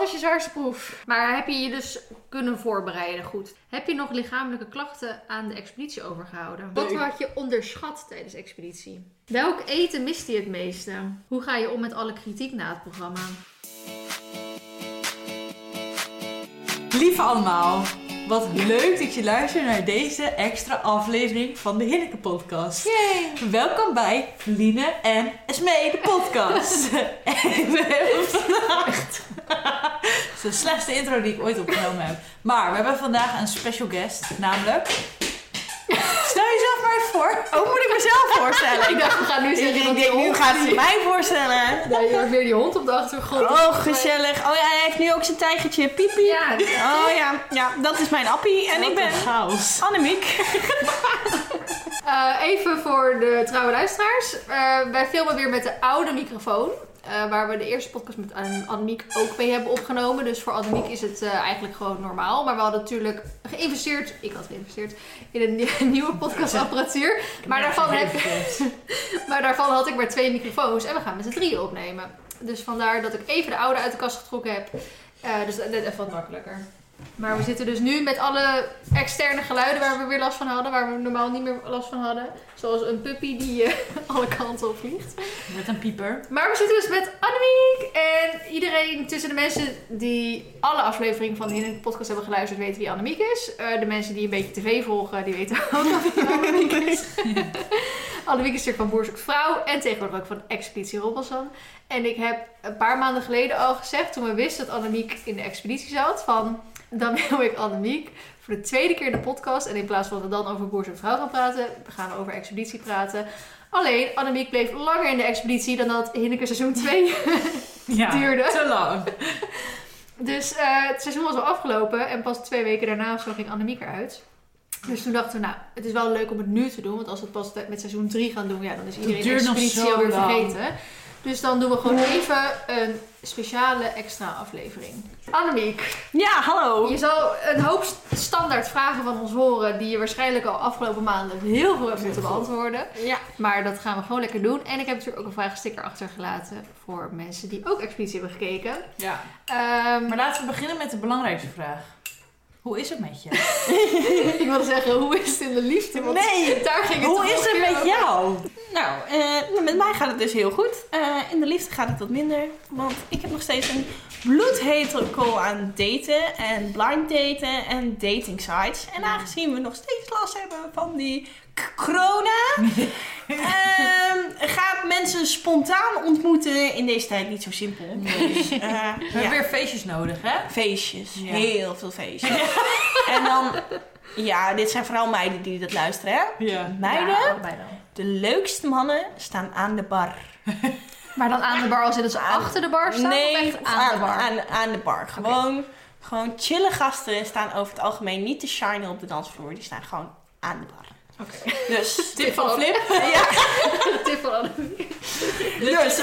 was je zwaarste proef? Maar heb je je dus kunnen voorbereiden goed? Heb je nog lichamelijke klachten aan de expeditie overgehouden? Wat had je onderschat tijdens de expeditie? Welk eten miste je het meeste? Hoe ga je om met alle kritiek na het programma? Lieve allemaal, wat leuk dat je luistert naar deze extra aflevering van de Hinneke podcast. Yay! Welkom bij Line en Esmee, de podcast. en we hebben vandaag... Het is de slechtste intro die ik ooit opgenomen heb. Maar we hebben vandaag een special guest, namelijk... Stel jezelf maar eens voor. Oh, moet ik mezelf voorstellen? Ik dacht, we gaan nu Ik zeggen dat denk, nu hond- gaat ze mij voorstellen. Ja, je hoort weer die hond op de achtergrond. Oh, gezellig. Oh ja, hij heeft nu ook zijn tijgertje Pipi. Ja, Oh ja, ja, dat is mijn appie. En ik ben chaos. Annemiek. Eh, even voor de trouwe luisteraars. Eh, wij filmen weer met de oude microfoon. Eh, waar we de eerste podcast met Anne- Annemiek ook mee hebben opgenomen. Dus voor Annemiek is het eh, eigenlijk gewoon normaal. Maar we hadden natuurlijk geïnvesteerd. Ik had geïnvesteerd in een nie- nieuwe podcastapparatuur. Maar daarvan, heb, maar daarvan had ik maar twee microfoons. En we gaan met z'n drieën opnemen. Dus vandaar dat ik even de oude uit de kast getrokken heb. Eh, dus is even wat makkelijker. Maar we zitten dus nu met alle externe geluiden waar we weer last van hadden. Waar we normaal niet meer last van hadden. Zoals een puppy die eh, alle kanten op vliegt. Met een pieper. Maar we zitten dus met Annemiek. En iedereen tussen de mensen die alle afleveringen van de Hinneke podcast hebben geluisterd weten wie Annemiek is. Eh, de mensen die een beetje tv volgen, die weten ook wie Annemiek is. Annemiek is natuurlijk van Boer zoekt Vrouw en tegenwoordig ook van Expeditie Robinson. En ik heb een paar maanden geleden al gezegd, toen we wisten dat Annemiek in de expeditie zat, van dan wil ik Annemiek voor de tweede keer in de podcast. En in plaats van dat we dan over Boer zoekt Vrouw gaan praten, gaan we over expeditie praten. Alleen, Annemiek bleef langer in de expeditie dan dat Hinneke seizoen 2 Ja, duurde. te lang. Dus eh, het seizoen was al afgelopen en pas twee weken daarna zo ging Annemiek eruit. Dus toen dachten we, nou, het is wel leuk om het nu te doen. Want als we het pas met seizoen 3 gaan doen, ja, dan is iedereen de expeditie alweer vergeten. Dus dan doen we gewoon even een speciale extra aflevering. Annemiek, Ja, hallo. je zal een hoop standaard vragen van ons horen... die je waarschijnlijk al afgelopen maanden heel veel hebt moeten beantwoorden. Ja. Maar dat gaan we gewoon lekker doen. En ik heb natuurlijk ook een vragensticker achtergelaten... voor mensen die ook expeditie hebben gekeken. Ja. Ehm, Maar laten we beginnen met de belangrijkste vraag. Hoe is het met je? Ik wilde zeggen, hoe is het in de liefde? Want Nee, daar ging het hoe is het met over. jou? Nou, eh, met mij gaat het dus heel goed. Eh, in de liefde gaat het wat minder. Want ik heb nog steeds een bloedhekel aan daten en blind daten en dating sites. En aangezien we nog steeds last hebben van die corona, ehm, gaat mensen spontaan ontmoeten in deze tijd niet zo simpel. Dus, eh, We hebben weer feestjes nodig, hè? Feestjes, Ja. heel veel feestjes. en dan, ja, dit zijn vooral meiden die dat luisteren, hè? Ja. Meiden, de leukste mannen staan aan de bar. Maar dan aan de bar als in dat ze achter de bar staan? nee, of echt aan, de bar? Aan, aan de bar. Gewoon, gewoon chille gasten staan over het algemeen niet te shinen op de dansvloer. Die staan gewoon aan de bar. Oké. Dus, Tip van Flip. ja, Tip van Annemiek. dus we,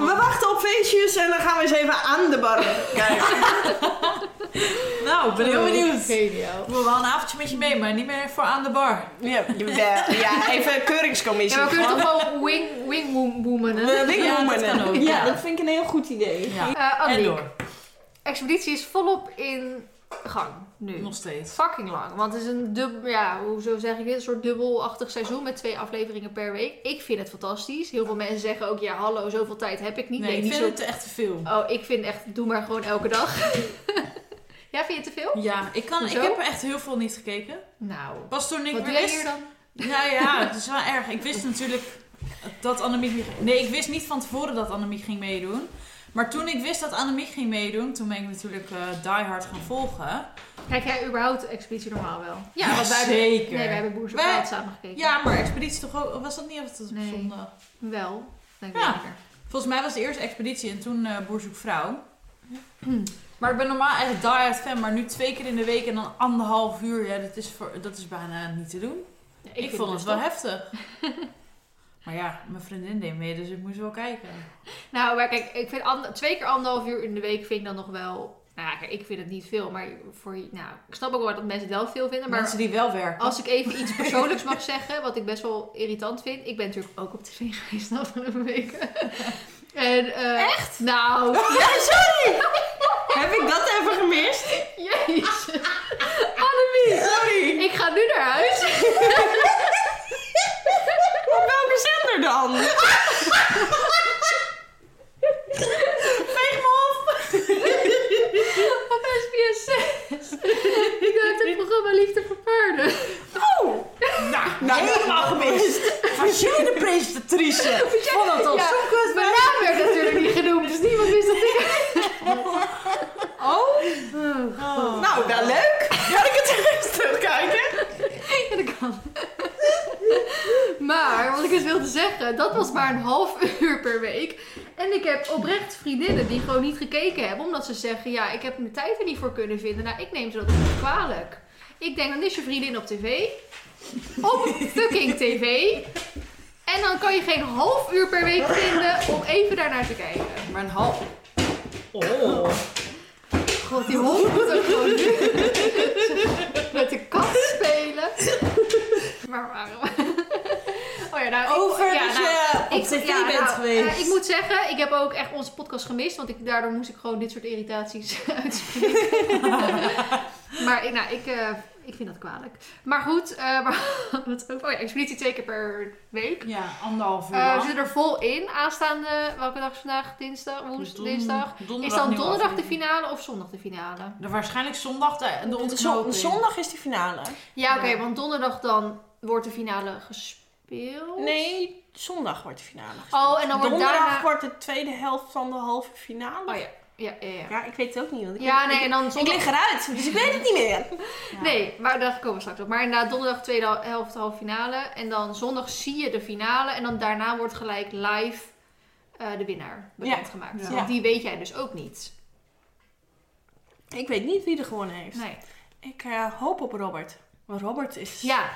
we wachten op feestjes en dan gaan we eens even aan de bar kijken. Nou, ik ben heel benieuwd. Geniaal. Ik wil wel een avondje met je mee, maar niet meer voor aan de bar. Ja, ja, ja, even keuringscommissie. Ja, we kunnen Gewoon. toch wel wing, wing woom- woman, hè? We wingwoemanen. Ja, dat kan ook, Ja, ja. dat vind ik een heel goed idee. Ja. Door. expeditie is volop in gang nu. Nog steeds. Fucking lang. Want het is een dubbel, ja, hoezo zeg ik dit? Een soort dubbelachtig seizoen met twee afleveringen per week. Ik vind het fantastisch. Heel veel mensen zeggen ook, ja hallo, zoveel tijd heb ik niet. Nee, ik niet vind zo... het echt te veel. Oh, ik vind echt, doe maar gewoon elke dag. ja, vind je het te veel? Ja, ik, kan, ik heb echt heel veel niet gekeken. Nou, Pas toen ik wat weer wist... hier dan? Nou ja, het is wel erg. Ik wist natuurlijk dat Annemiek... niet- Nee, ik wist niet van tevoren dat Annemiek ging meedoen. Maar toen ik wist dat Annemiek ging meedoen, toen ben ik natuurlijk eh Die Hard gaan volgen. Kijk jij überhaupt de expeditie normaal wel? Ja, want wij hebben- zeker. Nee, wij hebben Boers op Wij- samen gekeken. Ja, maar Expeditie toch ook... Was dat niet altijd op Nee. zondag? Wel, denk ik Ja. zeker. Volgens mij was de eerste expeditie en toen eh Boer zoekt vrouw. Maar ik ben normaal echt die hard fan, maar nu twee keer in de week en dan anderhalf uur, ja, dat is, voor, dat is bijna niet te doen. Ja, Ik, vond het best wel top. heftig. Maar ja, mijn vriendin deed mee, dus ik moest wel kijken. Nou, maar kijk, ik vind ander, twee keer anderhalf uur in de week vind ik dan nog wel... Nou ja, ik vind het niet veel, maar voor, nou, ik snap ook wel dat mensen het wel veel vinden. Maar mensen die wel werken. Als ik even iets persoonlijks mag zeggen, wat ik best wel irritant vind. Ik ben natuurlijk ook op tv geweest de afgelopen weken. Uh, Echt? Nou. Oh, ja, sorry! Heb ik dat even gemist? Jezus. Annemie. Sorry. Ik ga nu naar huis. Suzanne. Me op. op SBS 6. Ik maak het programma Liefde voor Paarden. Oh. Nou, nou helemaal gemist. Was jij de presentatrice. Vond dat toch zo kut. Mijn naam werd natuurlijk niet genoemd. Dus niemand wist dat ik... Oh? oh. Nou, wel leuk. Kan ik het even terugkijken? Ja, dat kan. Maar, wat ik dus wilde zeggen, dat was maar een half uur per week. En ik heb oprecht vriendinnen die gewoon niet gekeken hebben, omdat ze zeggen, ja, ik heb mijn tijd er niet voor kunnen vinden. Nou, ik neem ze dat niet kwalijk. Ik denk, dan is je vriendin op tv. Op fucking tv. En dan kan je geen half uur per week vinden om even daarnaar te kijken. Maar een half. Oh. God, die hond moet ook gewoon met de kat spelen. Maar waarom? Oh ja, nou, ik- Over ja, dat nou, je op ik, tv ja, bent nou, geweest. eh, ik moet zeggen, ik heb ook echt onze podcast gemist, want ik, daardoor moest ik gewoon dit soort irritaties uitspreken. maar ik, nou, ik, eh, ik vind dat kwalijk. Maar goed, eh, maar, wat ook, oh ja, expeditie twee keer per week. Ja, anderhalf uur Eh, we zitten er vol in aanstaande, welke dag is vandaag? Dinsdag, woensdag, Don- dinsdag. Is donderdag dan nieuwe donderdag de finale of zondag de finale? De waarschijnlijk zondag de, de ontknoping. zondag is die finale. Ja, oké, Ja. want donderdag dan wordt de finale gespeeld. Nee, zondag wordt de finale gespeeld. Oh, en dan wordt Donderdag daarna... wordt de tweede helft van de halve finale. Oh ja, ja, ja. ja. Ja, ik weet het ook niet. Want ik, Ja, ik- nee, en dan ik lig eruit, dus ik weet het niet meer. Nee, maar daar komen we straks op. Maar inderdaad, donderdag tweede hel- helft, halve finale. En dan zondag zie je de finale. En dan daarna wordt gelijk live eh, de winnaar bekendgemaakt. Want die weet jij dus ook niet. Ik weet niet wie er gewonnen heeft. Nee. Ik eh, hoop op Robert. Want Robert is, Ja,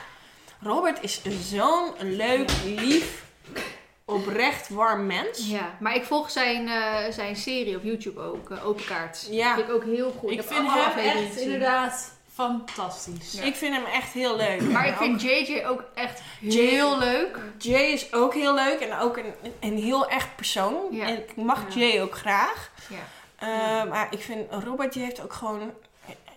Robert is zo'n leuk, lief, oprecht warm mens. ja, maar ik volg zijn, eh, zijn serie op YouTube ook, eh, Open Kaart. Ja. Vind ik ook heel goed. Ik heb vind hem echt inderdaad fantastisch. Ja. Ik vind hem echt heel leuk. Maar En ik vind JJ ook echt Jay- heel leuk. Jay is ook heel leuk en ook een, een heel echt persoon. Ja. En ik mag Ja. Jay ook graag. Ja. Eh, maar ik vind Robert, die heeft ook gewoon...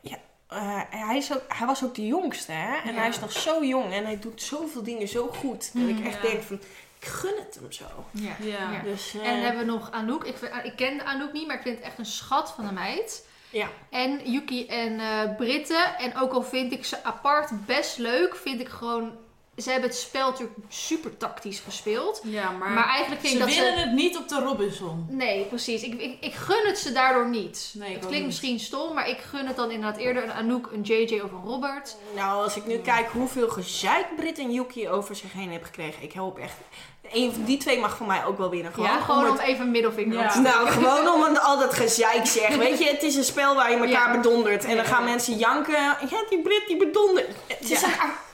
Ja, eh, hij, is ook, hij was ook de jongste, hè? En Ja. hij is nog zo jong en hij doet zoveel dingen zo goed. Dat ik echt Ja. denk van, ik gun het hem zo. Ja. Ja. Dus, eh, En dan hebben we nog Anouk. Ik, vind- ik ken Anouk niet, maar ik vind het echt een schat van een meid. Ja. En Yuki en eh Britten. En ook al vind ik ze apart best leuk, vind ik gewoon... Ze hebben het spel natuurlijk super tactisch gespeeld. Ja, maar, Maar eigenlijk vind ze ik dat winnen ze... het niet op de Robinson. Nee, precies. Ik, ik, ik gun het ze daardoor niet. Nee, het klinkt niet. misschien stom, maar ik gun het dan inderdaad eerder een Anouk, een JJ of een Robert. Nou, als ik nu kijk hoeveel gezeik Brit en Yuki over zich heen hebben gekregen. Ik hoop echt... Een van die twee mag voor mij ook wel winnen. Gewoon ja, gewoon om om het- even een middelvinger Ja. Nou, gewoon om een, al dat gezeik zeg. Weet je, het is een spel waar je elkaar Ja. bedondert. En dan gaan mensen janken. Ja, die Brit die bedondert. Het is, een,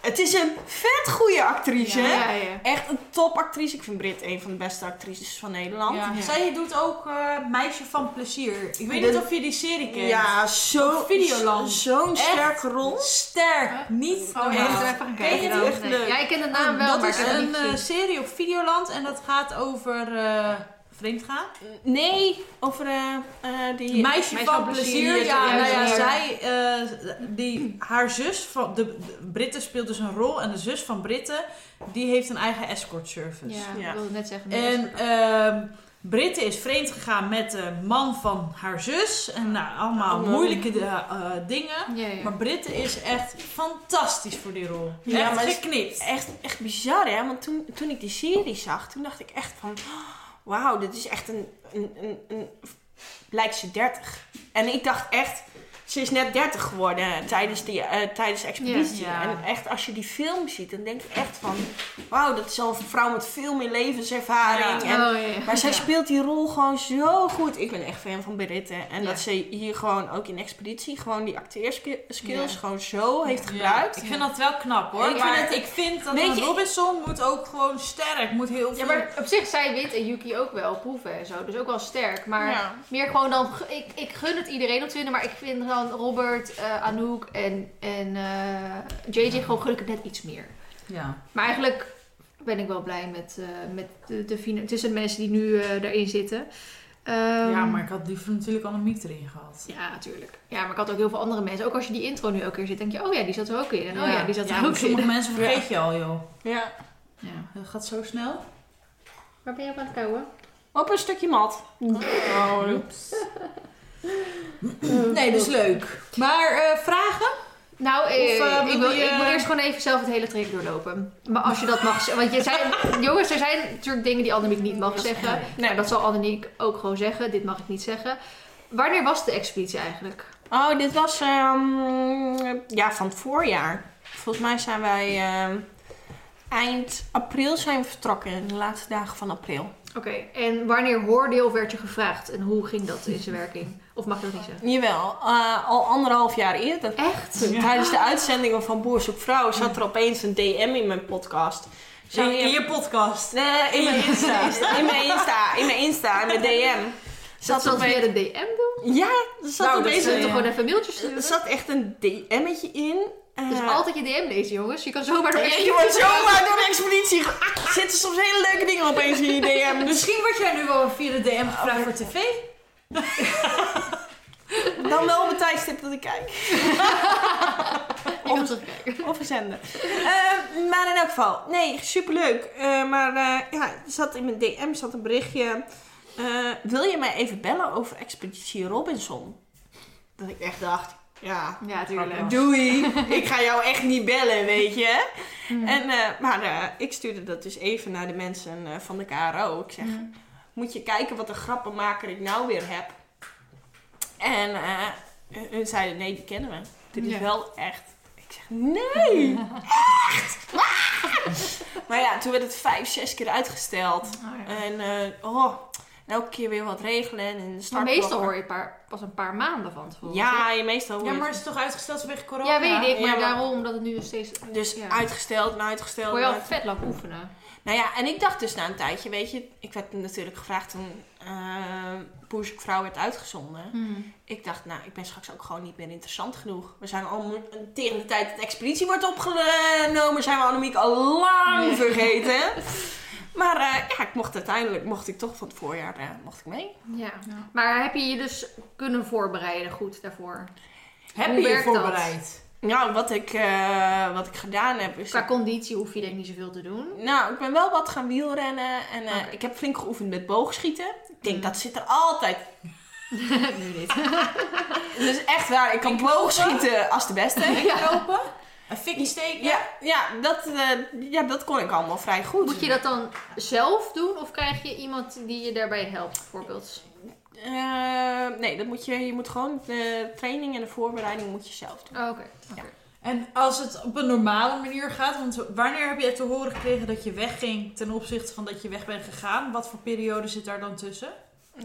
het is een vet goede actrice. Ja, ja, ja. Echt een topactrice. Ik vind Brit een van de beste actrices van Nederland. Ja. Ja. Zij doet ook eh, Meisje van Plezier. Ik weet De- niet of je die serie kent. Ja, zo, Op Videoland. Zo'n sterke rol. Sterk. Niet Oh, ja, normaal. Ken je kijken die echt leuk? Ja, ik ken de naam wel, dat maar is een eh, serie op Videoland en dat gaat over eh vreemdgaan. Nee, over eh, eh, die... Meisje, Meisje van van plezier, plezier, ja, ja, nou ja, zij, eh, die, haar zus van, de, de Britten speelt dus een rol en de zus van Britten, die heeft een eigen escort service. Ja, Ja. ik wilde net zeggen. En ehm Britten is vreemd gegaan met de man van haar zus en nou, allemaal moeilijke dingen. ja, ja. Maar Britten is echt fantastisch voor die rol. Ja, echt maar het is geknipt. echt, echt bizar, hè? Want toen, toen ik die serie zag, toen dacht ik echt van... Wauw, dit is echt een, een, een, een... Lijkt ze 30. En ik dacht echt... Ze is net 30 geworden tijdens, die, eh, tijdens de expeditie. En echt, als je die film ziet, dan denk je echt van... Wauw, dat is al een vrouw met veel meer levenservaring. Ja. En, Oh, maar zij Ja. speelt die rol gewoon zo goed. Ik ben echt fan van Beritte. En Ja. dat ze hier gewoon ook in expeditie... gewoon die acteerskills Ja. gewoon zo heeft Ja, gebruikt. ik vind dat wel knap hoor. Ik maar vind het- ik vind dat Weet een je- Robinson moet ook gewoon sterk, moet heel veel... Ja, maar op zich, zij wint en Yuki ook wel proeven en zo. Dus ook wel sterk. Maar Ja. meer gewoon dan... Ik, ik gun het iedereen om te winnen. Maar ik vind dan Robert, eh, Anouk en, en eh, JJ gewoon gun ik het net iets meer. Ja. Maar eigenlijk ben ik wel blij met, eh, met de, de tussen de mensen die nu eh daarin zitten. Ehm, ja, maar ik had liever natuurlijk Annemiek erin gehad. Ja, natuurlijk. Ja, maar ik had ook heel veel andere mensen. Ook als je die intro nu elke keer zit, denk je, oh ja, die zat er ook in. En oh ja, die zat er maar ook sommige in. mensen vergeet je al joh. Ja. Ja, dat gaat zo snel. Waar ben je op aan het kouwen? Op een stukje mat. Oh, Nee, dus leuk. Maar eh, vragen? Nou, eh, Of, eh, ik, wil, je- ik wil eerst gewoon even zelf het hele traject doorlopen. Maar als je dat mag zeggen. Want je zei, jongens, er zijn natuurlijk dingen die Annemiek niet mag zeggen. Nee. Maar dat zal Annemiek ook gewoon zeggen. Dit mag ik niet zeggen. Wanneer was de expeditie eigenlijk? Oh, dit was ehm, ja, van het voorjaar. Volgens mij zijn wij ehm, eind april zijn we vertrokken. De laatste dagen van april. Oké, en wanneer hoorde je of werd je gevraagd? En hoe ging dat in zijn werking? Of mag je dat niet zeggen? Jawel, eh, al anderhalf jaar eerder. Echt? Tijdens de uitzendingen van Boer zoekt Vrouw zat er opeens een DM in mijn podcast. Zou In, in je podcast. Nee, in mijn Insta. In mijn Insta, in mijn Insta, in mijn DM. Zat Zat dat er opeens... de DM doen? Ja, er zat Nou, opeens Ze is, een... ja. gewoon even mailtjes sturen. Er zat echt een DM'tje in. Eh, Dus altijd je DM lezen, jongens. Je kan zomaar door Ja, je expeditie wordt zomaar door de expeditie. zitten soms hele leuke dingen opeens in je DM. Dus Misschien word jij nu wel via de DM gevraagd voor tv. dan wel op een tijdstip dat ik kijk. Kan terugkijken. Of verzenden. Eh, maar in elk geval, nee, superleuk. Eh, maar eh, ja, er zat in mijn DM zat een berichtje. eh, wil je mij even bellen over Expeditie Robinson? Dat ik echt dacht, ja, Ja, tuurlijk. doei. ik ga jou echt niet bellen, weet je. En, eh, maar ik stuurde dat dus even naar de mensen van de KRO. Ik zeg, moet je kijken wat een grappenmaker ik nou weer heb. En eh, hun- zeiden, nee, die kennen we. Dit is Ja. wel echt. Ik zeg, nee, echt. maar ja, toen werd het vijf, zes keer uitgesteld. Oh, ja. En eh, oh, en elke keer weer wat regelen. En de Maar meestal hoor je paar, pas een paar maanden van tevoren. Ja, je meestal hoor Ja, je maar het. het is toch uitgesteld vanwege corona? Ja, weet ik, maar Ja, maar- daarom dat het nu dus steeds... Dus Ja. uitgesteld en uitgesteld. Voor en jou uit- vet lang oefenen. Nou ja, en ik dacht dus na een tijdje, weet je, ik werd natuurlijk gevraagd toen uh, Boerzoek Vrouw werd uitgezonden. Ik dacht, nou, ik ben straks ook gewoon niet meer interessant genoeg. We zijn al tegen de tijd dat de expeditie wordt opgenomen, zijn we Annemiek al lang vergeten. Maar eh, ja, ik mocht uiteindelijk, mocht ik toch van het voorjaar, eh, mocht ik mee. Ja. Maar heb je je dus kunnen voorbereiden goed daarvoor? Heb Hoe je je dat? voorbereid? Nou, wat ik, eh, wat ik gedaan heb is... Qua conditie hoef je denk ik niet zoveel te doen. Nou, ik ben wel wat gaan wielrennen en eh, ik heb flink geoefend met boogschieten. Ik denk, Mm. dat zit er altijd nu niet. Dus echt waar, ik kan boogschieten als de beste. Lopen? Een fikkie steken? Ja, ja, dat, eh, ja, dat kon ik allemaal vrij goed. Moet je dat dan zelf doen of krijg je iemand die je daarbij helpt, bijvoorbeeld? Eh, nee, dat moet je, je moet gewoon de training en de voorbereiding moet je zelf doen. Oh, Oké. oké. En als het op een normale manier gaat, want wanneer heb je te horen gekregen dat je wegging ten opzichte van dat je weg bent gegaan? Wat voor periode zit daar dan tussen?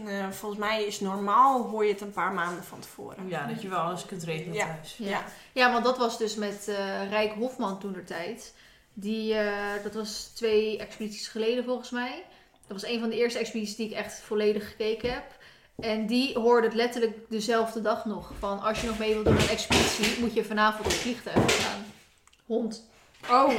Eh, volgens mij is normaal, hoor je het een paar maanden van tevoren. Ja, dat je wel alles kunt regelen Ja. thuis. Ja. Ja. ja, want dat was dus met eh Rijk Hofman toen der tijd. Die, eh, dat was twee expedities geleden volgens mij. Dat was een van de eerste expedities die ik echt volledig gekeken heb. En die hoorde het letterlijk dezelfde dag nog. Van als je nog mee wilt doen aan een expeditie, moet je vanavond op vliegtuig gaan. Hond. Oh.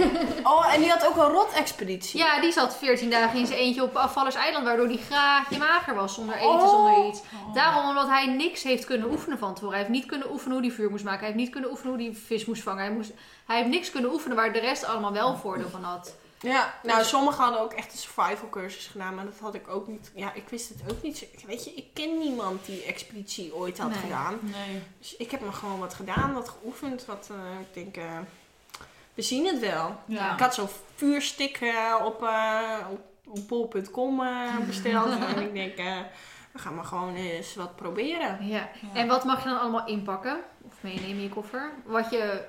oh, en die had ook een rot-expeditie. Ja, die zat 14 dagen in zijn eentje op Afvallers Eiland, waardoor die graagje mager was zonder eten, Oh. zonder iets. Daarom omdat hij niks heeft kunnen oefenen van tevoren. Hij heeft niet kunnen oefenen hoe hij vuur moest maken. Hij heeft niet kunnen oefenen hoe hij vis moest vangen. Hij, moest, hij heeft niks kunnen oefenen waar de rest allemaal wel voordeel van had. Ja, nou, Dus- sommigen hadden ook echt een survival cursus gedaan, maar dat had ik ook niet. Ja, ik wist het ook niet. Weet je, ik ken niemand die expeditie ooit had Nee. gedaan. Nee. Dus ik heb me gewoon wat gedaan, wat geoefend, wat eh, ik denk, eh, we zien het wel. Ja. Ik had zo'n vuurstik eh, op, eh, op, op bol.com eh, besteld en ik denk, eh, we gaan maar gewoon eens wat proberen. Ja. En wat mag je dan allemaal inpakken? Of meenemen in je koffer? Wat je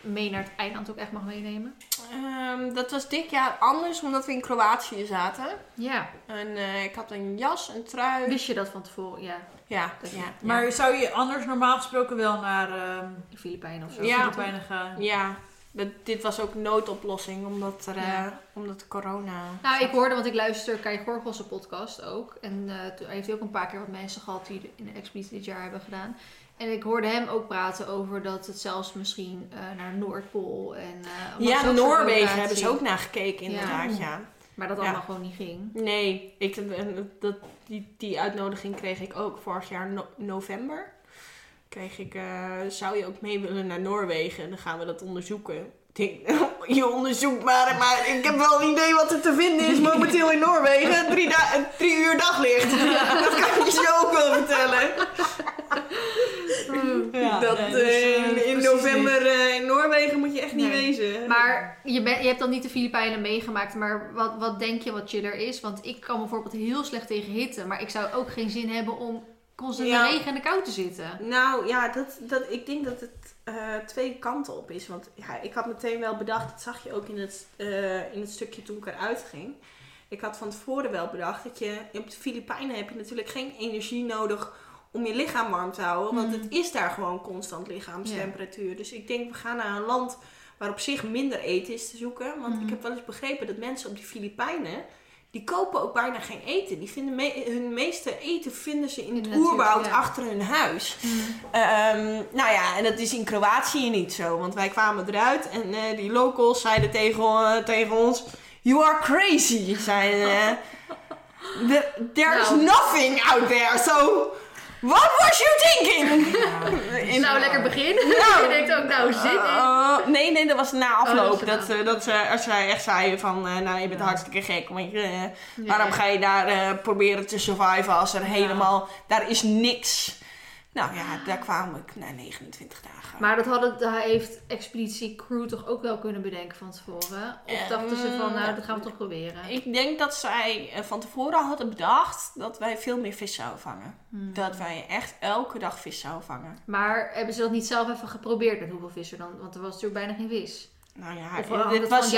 mee naar het eiland ook echt mag meenemen? Ehm, dat was dit jaar anders, omdat we in Kroatië zaten. Ja. En eh, ik had een jas, een trui. Wist je dat van tevoren? Ja. Ja, Dat- ja, ja. Maar zou je anders normaal gesproken wel naar ehm De Filipijnen of zo. Ja. Filipijnen gaan? Ja, dit was ook noodoplossing, omdat, er, eh, Ja. omdat corona... Nou, ik hoorde, want ik luister Kai Gorgels podcast ook. En eh, toen heeft hij ook een paar keer wat mensen gehad die in de expeditie dit jaar hebben gedaan. En ik hoorde hem ook praten over dat het zelfs misschien eh, naar Noordpool en... Ja, Noorwegen hebben ze ook naar gekeken, inderdaad, ja. Maar dat Ja. allemaal gewoon niet ging. Nee, ik, dat, die, die uitnodiging kreeg ik ook vorig jaar no- november. Kreeg ik, eh, zou je ook mee willen naar Noorwegen? Dan gaan we dat onderzoeken. Ik denk, je onderzoekt maar, maar ik heb wel een idee wat er te vinden is momenteel in Noorwegen. Drie, da- drie uur daglicht. Dat kan ik je zo ook wel vertellen. Ja, dat nee, dus, in november eh, in Noorwegen moet je echt niet Nee. wezen. Maar je, bent je hebt dan niet de Filipijnen meegemaakt, maar wat, wat denk je wat chiller is? Want ik kan bijvoorbeeld heel slecht tegen hitte, maar ik zou ook geen zin hebben om constant in Ja. de regen en de kou te zitten. Nou ja, dat, dat, ik denk dat het eh, twee kanten op is. Want ja, ik had meteen wel bedacht, dat zag je ook in het, eh, in het stukje toen ik eruit ging. Ik had van tevoren wel bedacht dat je op de Filipijnen heb je natuurlijk geen energie nodig om je lichaam warm te houden. Want Mhm. het is daar gewoon constant lichaamstemperatuur. Dus ik denk, we gaan naar een land waar op zich minder eten is te zoeken. Want Mhm. ik heb wel eens begrepen dat mensen op die Filipijnen, die kopen ook bijna geen eten. Die vinden me- hun meeste eten vinden ze in In het oerwoud ja. achter hun huis. Ehm, nou ja, en dat is in Kroatië niet zo. Want wij kwamen eruit en eh, die locals zeiden tegen, eh, tegen ons... You are crazy, zeiden ze. "There- There is Nou. nothing out there, so... What was you thinking? In- nou, lekker begin. Nou. je denkt ook, nou, zin in. Uh, nee, nee, dat was na afloop. Oh, dat dat, eh, dat, ze, als zij echt zeiden van, eh, nou, je bent Ja. hartstikke gek. Want je, eh, Ja. waarom ga je daar eh, proberen te surviven als er helemaal, daar is niks. Nou ja, daar kwam ik na 29 dagen. Maar dat hadden, heeft Expeditie Crew toch ook wel kunnen bedenken van tevoren? Of Ehm, dachten ze van, nou, dat gaan we toch proberen? Ik denk dat zij eh, van tevoren hadden bedacht dat wij veel meer vis zouden vangen. Hmm. Dat wij echt elke dag vis zouden vangen. Maar hebben ze dat niet zelf even geprobeerd met hoeveel vis er dan? Want er was natuurlijk bijna geen vis. Nou ja, Of dit, was,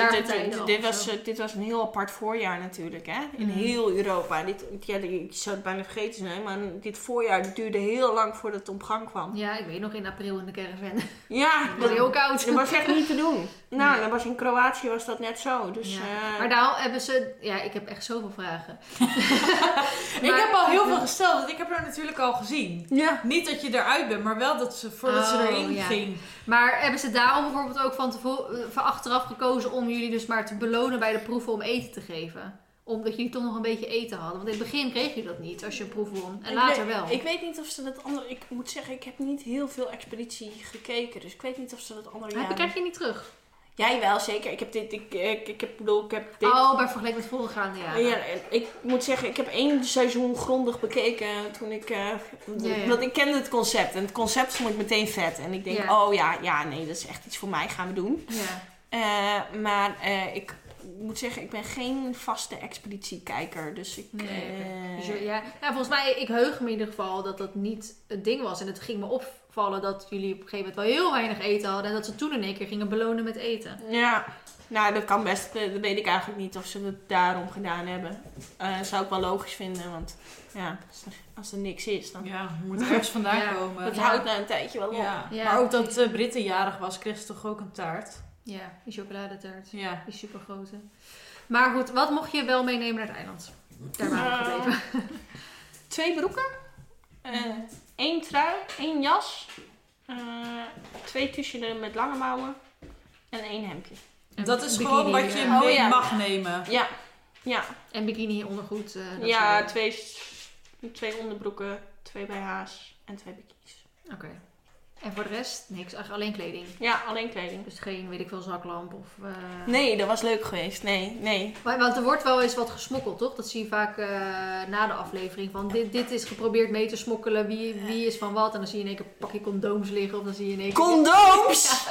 dit, was, dit was een heel apart voorjaar natuurlijk, hè? In Mm. heel Europa. Dit, ja, ik zou het bijna vergeten zijn, maar dit voorjaar duurde heel lang voordat het op gang kwam. Ja, ik weet nog in april in de caravan. Ja, Het was dat, heel koud. dat was echt niet te doen. Nou, Nee. dat was in Kroatië was dat net zo. Dus, Ja. eh, Maar daar hebben ze... Ja, ik heb echt zoveel vragen. Ik heb al heel veel gesteld, want ik heb er natuurlijk al gezien. ja. Niet dat je eruit bent, maar wel dat ze, voordat ze Oh, erin ging. Maar hebben ze daarom bijvoorbeeld ook van, tevoren, van achteraf gekozen om jullie dus maar te belonen bij de proeven om eten te geven? Omdat jullie toch nog een beetje eten hadden. Want in het begin kreeg je dat niet als je een proef won. En Ik later weet- wel. Ik weet niet of ze dat andere... Ik moet zeggen, ik heb niet heel veel expeditie gekeken. Dus ik weet niet of ze dat andere Hij jaren... krijg je niet terug. Jij wel, zeker. Ik heb dit... Ik, ik, ik heb, bedoel, ik heb dit... Oh, bij vergelijking met voorgaande jaren. Ja, ik moet zeggen, ik heb één seizoen grondig bekeken toen ik... eh, Ja, ja. Want ik kende het concept. En het concept vond ik meteen vet. En ik denk, Ja. oh ja, ja, nee, dat is echt iets voor mij. Gaan we doen. Ja. Eh, maar eh, ik moet zeggen, ik ben geen vaste expeditiekijker. Dus ik... Nee, Dus ja. Nou, volgens mij, ik heug me in ieder geval dat dat niet het ding was. En het ging me opvallen dat jullie op een gegeven moment wel heel weinig eten hadden. En dat ze toen in één keer gingen belonen met eten. Ja, nou dat kan best. Eh, Dat weet ik eigenlijk niet of ze het daarom gedaan hebben. Eh zou ik wel logisch vinden, want ja, als er, als er niks is, dan... Ja, moet ergens vandaan Ja. komen. Dat Ja. houdt na een tijdje wel op. Ja. Ja. Maar ook dat de Britten jarig was, kreeg ze toch ook een taart? Ja, die chocoladetaart. Ja. Die super grote. Maar goed, wat mocht je wel meenemen naar het eiland? Daar waren we gebleven. Twee broeken, eh, één trui, één jas, eh, twee t-shirts met lange mouwen en één hemdje. En Dat is bikini, gewoon wat je Oh, mee ja. mag nemen. Ja, ja, En bikini ondergoed. eh, dat ja twee, twee onderbroeken, twee BH's en twee bikinis. Oké. En voor de rest niks, alleen kleding. Ja, alleen kleding. Dus geen, weet ik veel, zaklamp of... eh, Nee, dat was leuk geweest. Nee, nee. Maar, want er wordt wel eens wat gesmokkeld, toch? Dat zie je vaak eh, na de aflevering. Van dit, dit is geprobeerd mee te smokkelen. Wie, wie is van wat? En dan zie je in één keer een pakje condooms liggen. Of dan zie je in één keer... Condooms!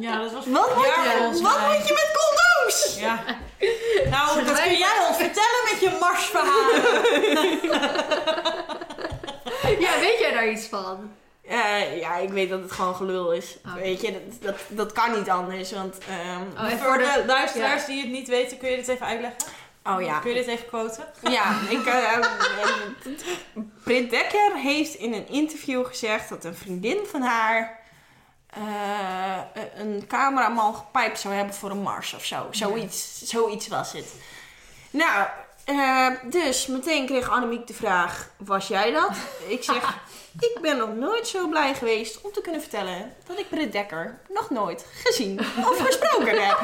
Ja, dat was Wat moet, Ja, je, wat moet je met condooms? Ja. Nou, dat kun jij ons vertellen met je marsverhalen. Ja, weet jij daar iets van? Eh, ja, ik weet dat het gewoon gelul is. Oké. Weet je, dat, dat, dat kan niet anders. Want, Oh, en Voor de luisteraars die het niet weten, kun je dit even uitleggen? oh ja. Kun je dit even quoten? Ja, ik, Britt Dekker heeft in een interview gezegd dat een vriendin van haar eh, een cameraman gepijpt zou hebben voor een mars of zo. Zoiets, zoiets was het. Nou, eh, dus meteen kreeg Annemiek de vraag, was jij dat? Ik zeg, ik ben nog nooit zo blij geweest om te kunnen vertellen dat ik Britt Dekker nog nooit gezien of gesproken heb.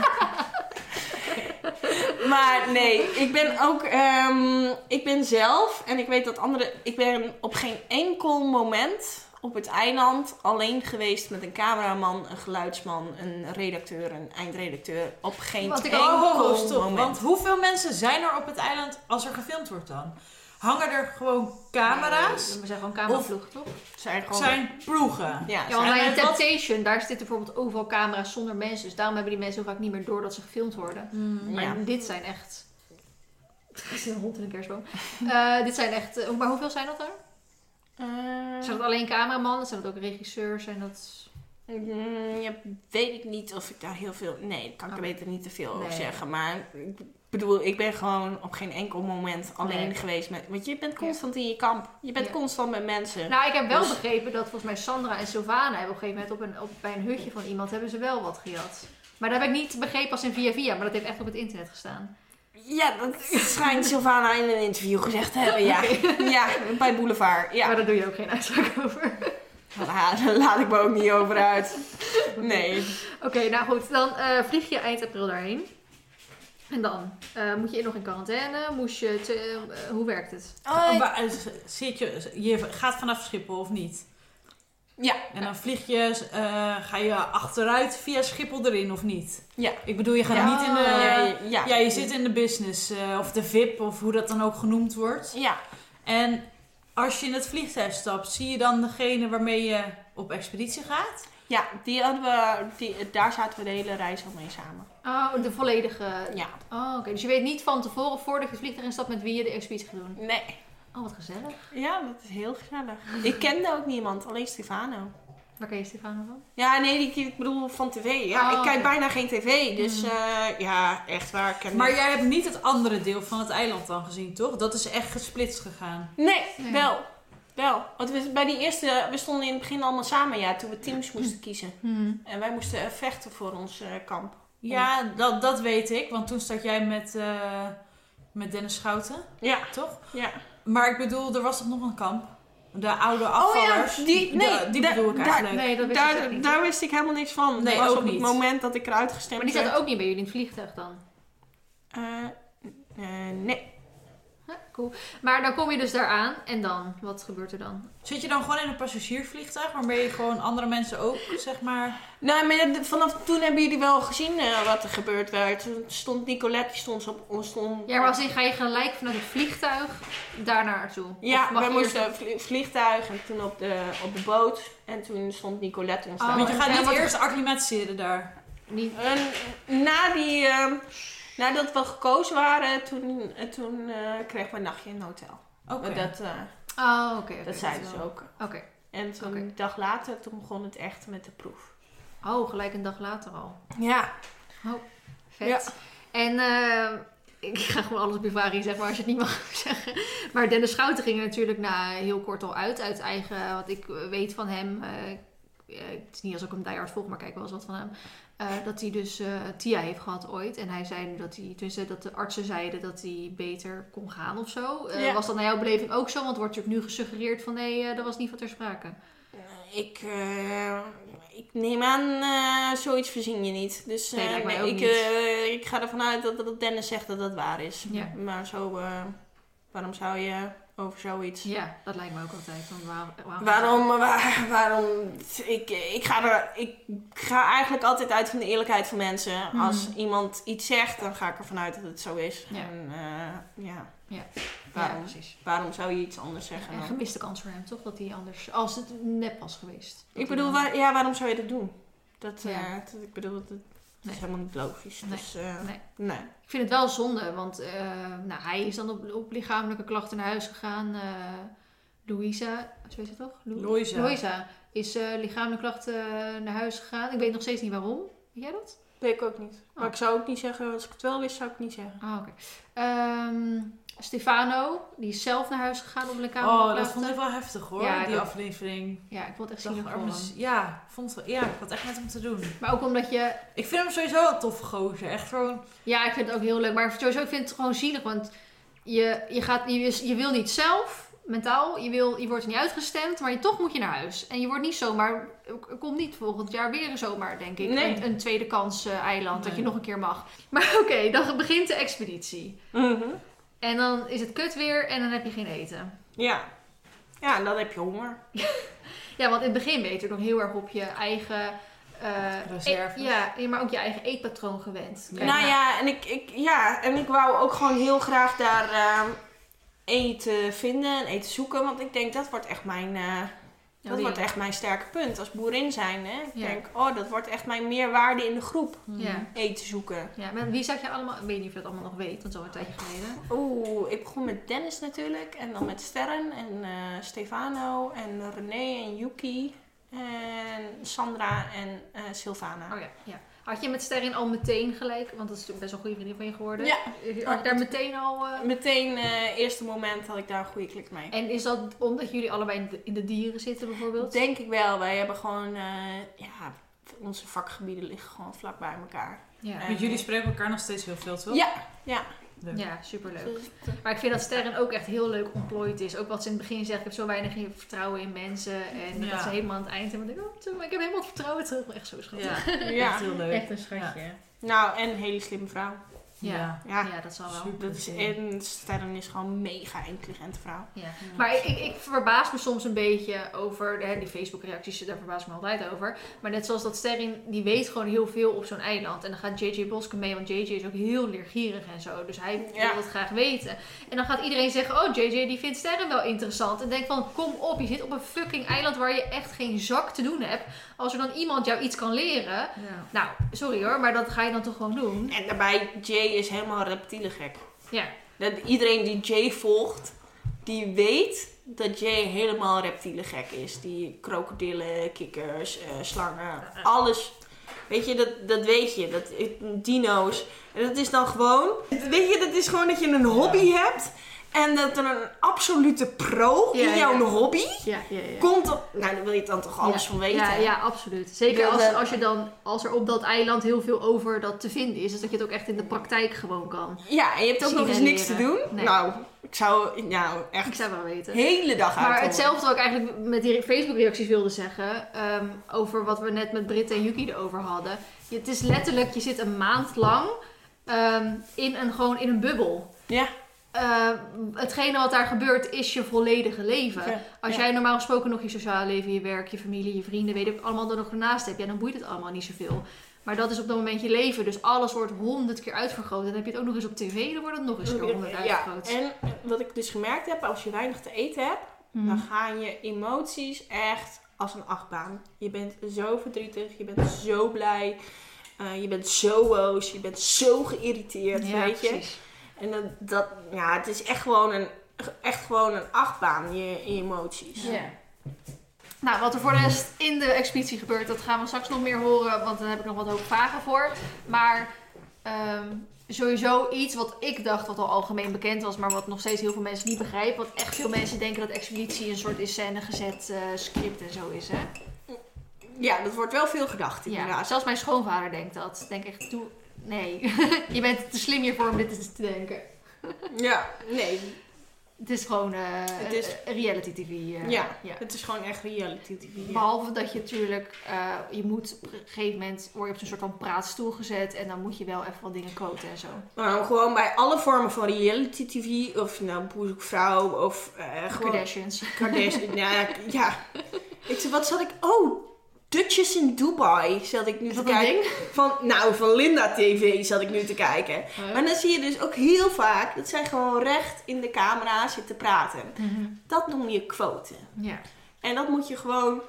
Maar nee, ik ben ook, ehm, ik ben zelf en ik weet dat anderen, ik ben op geen enkel moment op het eiland alleen geweest met een cameraman, een geluidsman, een redacteur, een eindredacteur. Op geen Want ik- enkel Oh, stop. moment. Want hoeveel mensen zijn er op het eiland als er gefilmd wordt dan? Hangen er gewoon camera's. Nee, we zijn gewoon cameraploeg, toch? Zijn gewoon... zijn ploegen. Ja, Ja, zijn- want bij wat- Temptation, daar zitten bijvoorbeeld overal camera's zonder mensen. Dus daarom hebben die mensen heel vaak niet meer door dat ze gefilmd worden. Maar Ja. dit zijn echt... Er zit een hond in een kerstboom. Eh, dit zijn echt... eh, maar hoeveel zijn dat er? Eh, Zijn dat alleen cameramannen? Zijn dat ook regisseurs? Zijn dat... Mm, ja, weet ik niet of ik daar heel veel... Nee, kan ik er Oh. beter niet te veel over Nee. zeggen. Maar ik bedoel, ik ben gewoon op geen enkel moment alleen Nee. geweest met... Want je bent constant in je kamp. Je bent Ja. constant met mensen. Nou, ik heb wel Dus- begrepen dat volgens mij Sandra en Sylvana hebben op een gegeven moment op een, op, bij een hutje van iemand hebben ze wel wat gejat. Maar dat heb ik niet begrepen als in via via, maar dat heeft echt op het internet gestaan. Ja, dat schijnt Sylvana in een interview gezegd te hebben, ja. Ja, bij Boulevard. Ja, Maar daar doe je ook geen uitspraak over. Nou, daar laat ik me ook niet over uit. Nee. Oké, nou goed, dan eh, vlieg je eind april daarheen. En dan eh, moet je nog in quarantaine. Moest je te- eh, hoe werkt het? Oh, maar, eh, zit je, je gaat vanaf Schiphol of niet? Ja. En dan vlieg je, eh, ga je achteruit via Schiphol erin of niet? Ja. Ik bedoel, je gaat Ja. niet in de... Ja, ja. Ja, je zit in de business eh, of de VIP of hoe dat dan ook genoemd wordt. Ja. En als je in het vliegtuig stapt, zie je dan degene waarmee je op expeditie gaat? Ja, die hadden we, die, daar zaten we de hele reis al mee samen. Oh, de volledige... Ja. Oh, oké. Dus je weet niet van tevoren, voordat je het vliegtuig instapt, met wie je de expeditie gaat doen. Nee. Oh, wat gezellig. Ja, dat is heel gezellig. Ik kende ook niemand, alleen Stefano. Waar ken je Stefano van? Ja, nee, die, ik bedoel van tv. Ja, Oh, ik kijk oké. bijna geen tv, dus Mm. eh, ja, echt waar. Ik ken Maar jij hebt niet het andere deel van het eiland dan gezien, toch? Dat is echt gesplitst gegaan. Nee, Nee. wel. Wel. Want we, bij die eerste, we stonden in het begin allemaal samen, ja, toen we teams moesten kiezen. En wij moesten eh, vechten voor ons eh, kamp. Ja, dat, dat weet ik. Want toen start jij met, eh, met Dennis Schouten, Ja, toch? ja. Maar ik bedoel, er was toch nog een kamp? De oude Oh afvallers. ja, die, nee, die bedoel ik daar- eigenlijk. Nee, dat wist ik Daar, niet. daar wist ik helemaal niks van. Nee, dat was ook op het niet. moment dat ik eruit gestemd Maar die werd. zaten ook niet bij jullie in het vliegtuig dan? Eh, eh, nee. Cool. Maar dan kom je dus daar aan en dan? Wat gebeurt er dan? Zit je dan gewoon in een passagiersvliegtuig, waarmee je gewoon andere mensen ook, zeg maar... Nou, maar vanaf toen hebben jullie wel gezien eh, wat er gebeurd werd. Toen stond Nicolette, die stond op... Stond, Ja, maar als in ga je gelijk vanuit het vliegtuig daar naartoe? Ja, eerst- moesten vlie- vliegtuig en toen op de, op de boot. En toen stond Nicolette ons Oh, daar. Want je gaat niet eerst acclimatiseren daar. Niet. En na die, ehm, nadat we gekozen waren, toen, eh, toen eh kregen we een nachtje in een hotel. Oké. Dat, eh, Oh, oké. dat zeiden ze ook. Oké. En toen een dag later, toen begon het echt met de proef. Oh, gelijk een dag later al. Ja. Vet. Ja. En ik ga gewoon alles bevragen, zeg maar, als je het niet mag zeggen. Maar Dennis Schouten ging er natuurlijk na heel kort al uit. Uit eigen, wat ik weet van hem. het is niet alsof ik hem diehard volg, maar kijk wel eens wat van hem. Eh, dat hij dus eh, TIA heeft gehad ooit. En hij zei nu dat hij, dus, eh, dat de artsen zeiden dat hij beter kon gaan of zo. Eh, Ja. Was dat naar jouw beleving ook zo? Want wordt natuurlijk nu gesuggereerd van nee, dat was niet van ter sprake. Ik, ik neem aan, zoiets verzin je niet. Dus Nee, ook ik, niet. ik ga ervan uit dat, dat Dennis zegt dat dat waar is. Ja. Maar zo, waarom zou je over zoiets... Ja, dat lijkt me ook altijd. Waar- waarom, Waarom, waar- waarom, ik, ik, ga er, ik ga eigenlijk altijd uit van de eerlijkheid van mensen. Mhm. Als iemand iets zegt, dan ga ik ervan uit dat het zo is. Ja. En eh, ja, Ja. waarom, Ja, waarom zou je iets anders zeggen Een gemiste kans voor hem, toch? Dat hij anders... Als het nep was geweest. Ik bedoel, waar, ja, waarom zou je dat doen? Dat, eh, dat- ik bedoel, dat, dat Nee. is helemaal niet logisch. Nee. Dus, eh, Nee. nee. Ik vind het wel zonde, want eh, nou, hij is dan op, op lichamelijke klachten naar huis gegaan. eh Louisa, zo is het toch? Lou- Louisa. Louisa is lichamelijke klachten naar huis gegaan. Ik weet nog steeds niet waarom. Weet jij dat? Weet ik ook niet. Maar Oh. ik zou ook niet zeggen, als ik het wel wist, zou ik het niet zeggen. Ah, oké. Ehm, Stefano, die is zelf naar huis gegaan op lichamelijke Oh, dat vond ik wel heftig hoor, Ja, die dat- aflevering. Ja, ik vond het echt zielig arme ja, ik vond het, ja, ik had echt met hem te doen. Maar ook omdat je Ik vind hem sowieso een toffe gozer. Echt gewoon... Ja, ik vind het ook heel leuk. Maar sowieso, ik vind het gewoon zielig. Want je, je, gaat, je, je wil niet zelf, mentaal. Je, wil, je wordt niet uitgestemd. Maar je, toch moet je naar huis. En je wordt niet zomaar... Er komt niet volgend jaar weer zomaar, denk ik. Nee. Een, een tweede kans eh, eiland. Dat je nog een keer mag. Maar oké, dan begint de expeditie. En dan is het kut weer. En dan heb je geen eten. Ja. Ja, en dan heb je honger. Ja, want in het begin ben je natuurlijk nog heel erg op je eigen... eh, Reserves. e- ja, maar ook je eigen eetpatroon gewend. Ja. Nou ja, en ik, ik, ja, en ik wou ook gewoon heel graag daar ehm, eten vinden en eten zoeken. Want ik denk dat wordt echt mijn, eh, dat wordt echt mijn sterke punt als boerin zijn. Hè? Ik Ja. denk, oh, dat wordt echt mijn meerwaarde in de groep. Ja. Eten zoeken. Ja, met wie zat je allemaal? Ik weet niet of je dat allemaal nog weet, want zo een tijdje geleden. Oeh, ik begon met Dennis natuurlijk. En dan met Sterren en eh, Stefano en René en Yuki. En Sandra en eh Sylvana. Oh ja, ja. Had je met Sterren al meteen gelijk? Want dat is natuurlijk best wel een goede vriendin van je geworden. Ja. Had je daar meteen al... eh, Meteen, eh eerste moment had ik daar een goede klik mee. En is dat omdat jullie allebei in de, in de dieren zitten bijvoorbeeld? Denk ik wel. Wij hebben gewoon, eh, ja, onze vakgebieden liggen gewoon vlak bij elkaar. Ja. Want jullie spreken elkaar nog steeds heel veel, toch? Ja, ja. Leuk. ja, superleuk. Dus, Maar ik vind dat Sterren ook echt heel leuk ontplooid is. Ook wat ze in het begin zegt, ik heb zo weinig vertrouwen in mensen. En Ja. dat ze helemaal aan het eind hebben. denk ik, oh, ik heb helemaal vertrouwen terug. Echt zo schattig. Ja, Ja. echt heel leuk. Echt een schatje. Nou, en een hele slimme vrouw. Ja. Ja. Ja, dat zal wel. Super. Dat is, en Sterren is gewoon een mega intelligente vrouw. Ja. Maar ik, ik, ik verbaas me soms een beetje over hè, die Facebook-reacties, daar verbaas ik me altijd over. Maar net zoals dat Sterren, die weet gewoon heel veel op zo'n eiland. En dan gaat JJ Boske mee, want JJ is ook heel leergierig en zo. Dus hij Ja. wil het graag weten. En dan gaat iedereen zeggen, oh JJ die vindt Sterren wel interessant. En denk van, kom op, je zit op een fucking eiland waar je echt geen zak te doen hebt. Als er dan iemand jou iets kan leren. Ja. Nou, sorry hoor, maar dat ga je dan toch gewoon doen. En daarbij, Jay is helemaal reptielengek. Ja, Dat iedereen die Jay volgt, die weet dat Jay helemaal reptielengek is. Die krokodillen, kikkers, eh, slangen, alles. Weet je, dat, dat weet je. Dat, dino's. En dat is dan gewoon... Weet je, dat is gewoon dat je een hobby hebt. En dat er een absolute pro Ja, in jouw ja. hobby ja, ja. ja. komt. Op, nou, dan wil je dan toch alles van weten. Ja, ja, absoluut. Zeker als, eh, als, je dan, als er op dat eiland heel veel over dat te vinden is. Dus dat je het ook echt in de praktijk gewoon kan. Ja, en je hebt ook nog eens en niks te doen. Nee. Nou, ik zou nou Ik echt zou wel weten. hele dag uit Maar hetzelfde wat ik eigenlijk met die Facebook-reacties wilde zeggen. ehm, over wat we net met Britt en Yuki erover hadden. Je- Het is letterlijk, je zit een maand lang ehm, in, een, gewoon in een bubbel. Ja. Eh, hetgene wat daar gebeurt is je volledige leven. Ja, Als ja. jij normaal gesproken nog je sociale leven, je werk, je familie, je vrienden, weet ik, allemaal er nog ernaast hebt, ja, dan boeit het allemaal niet zoveel. Maar dat is op dat moment je leven, dus alles wordt honderd keer uitvergroot. En dan heb je het ook nog eens op tv, dan wordt het nog eens keer honderd Ja, uitvergroot. en wat ik dus gemerkt heb, als je weinig te eten hebt, Mhm. dan gaan je emoties echt als een achtbaan. Je bent zo verdrietig, je bent zo blij, eh, je bent zo boos, je bent zo geïrriteerd, ja, weet je. precies. En dat, dat, ja, het is echt gewoon een, echt gewoon een achtbaan, je, je emoties. Ja. Nou, wat er voor de rest in de expeditie gebeurt, dat gaan we straks nog meer horen, want daar heb ik nog wat hoop vragen voor. Maar ehm, sowieso iets wat ik dacht wat al algemeen bekend was, maar wat nog steeds heel veel mensen niet begrijpen. Want echt veel mensen denken dat expeditie een soort in scène gezet eh, script en zo is, hè? Ja, dat wordt wel veel gedacht Ja, zelfs mijn schoonvader denkt dat. Denk echt, doe... Nee, je bent te slim hiervoor om dit te denken. Ja, nee, Het is gewoon eh, Het is- reality tv. eh, Ja. ja. het is gewoon echt reality TV. ja. Behalve dat je natuurlijk, eh, je moet op een gegeven moment word je op zo'n soort van praatstoel gezet en dan moet je wel even wat dingen quoten en zo. Nou, gewoon bij alle vormen van reality TV, of nou boezekvrouw of gewoon Kardashians. Kardashian. ja, ja. Ik zei, wat zat ik? Oh, Dutjes in Dubai zat ik nu Is te kijken. ding? Van, nou, van Linda TV zat ik nu te kijken. Maar dan zie je dus ook heel vaak dat zij gewoon recht in de camera zitten praten. Mhm. Dat noem je quoten. Ja. En dat moet je gewoon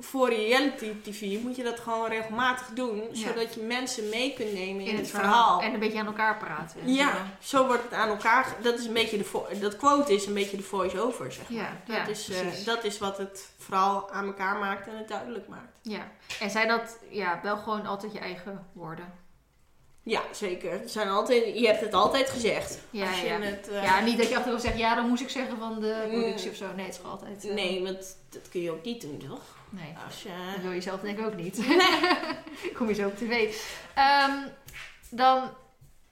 voor reality TV moet je dat gewoon regelmatig doen, Ja. zodat je mensen mee kunt nemen in, In het verhaal. En een beetje aan elkaar praten. en Ja, zo. wordt het aan elkaar. Dat is een beetje de dat quote is een beetje de voice-over, zeg maar. Ja, dat, ja, is, eh, dat is wat het vooral aan elkaar maakt en het duidelijk maakt. ja. En zijn dat ja, wel gewoon altijd je eigen woorden? Ja, zeker. Er zijn altijd, je hebt het altijd gezegd. Ja, ja. Het, eh, Ja, niet dat je achteraf zegt, ja, dan moest ik zeggen van de Mm. productie of zo. Nee, het is gewoon altijd... eh, Nee, want dat kun je ook niet doen, toch? Nee. Als je... Dat wil je zelf denk ik ook niet. Kom je zo op tv. Ehm, dan,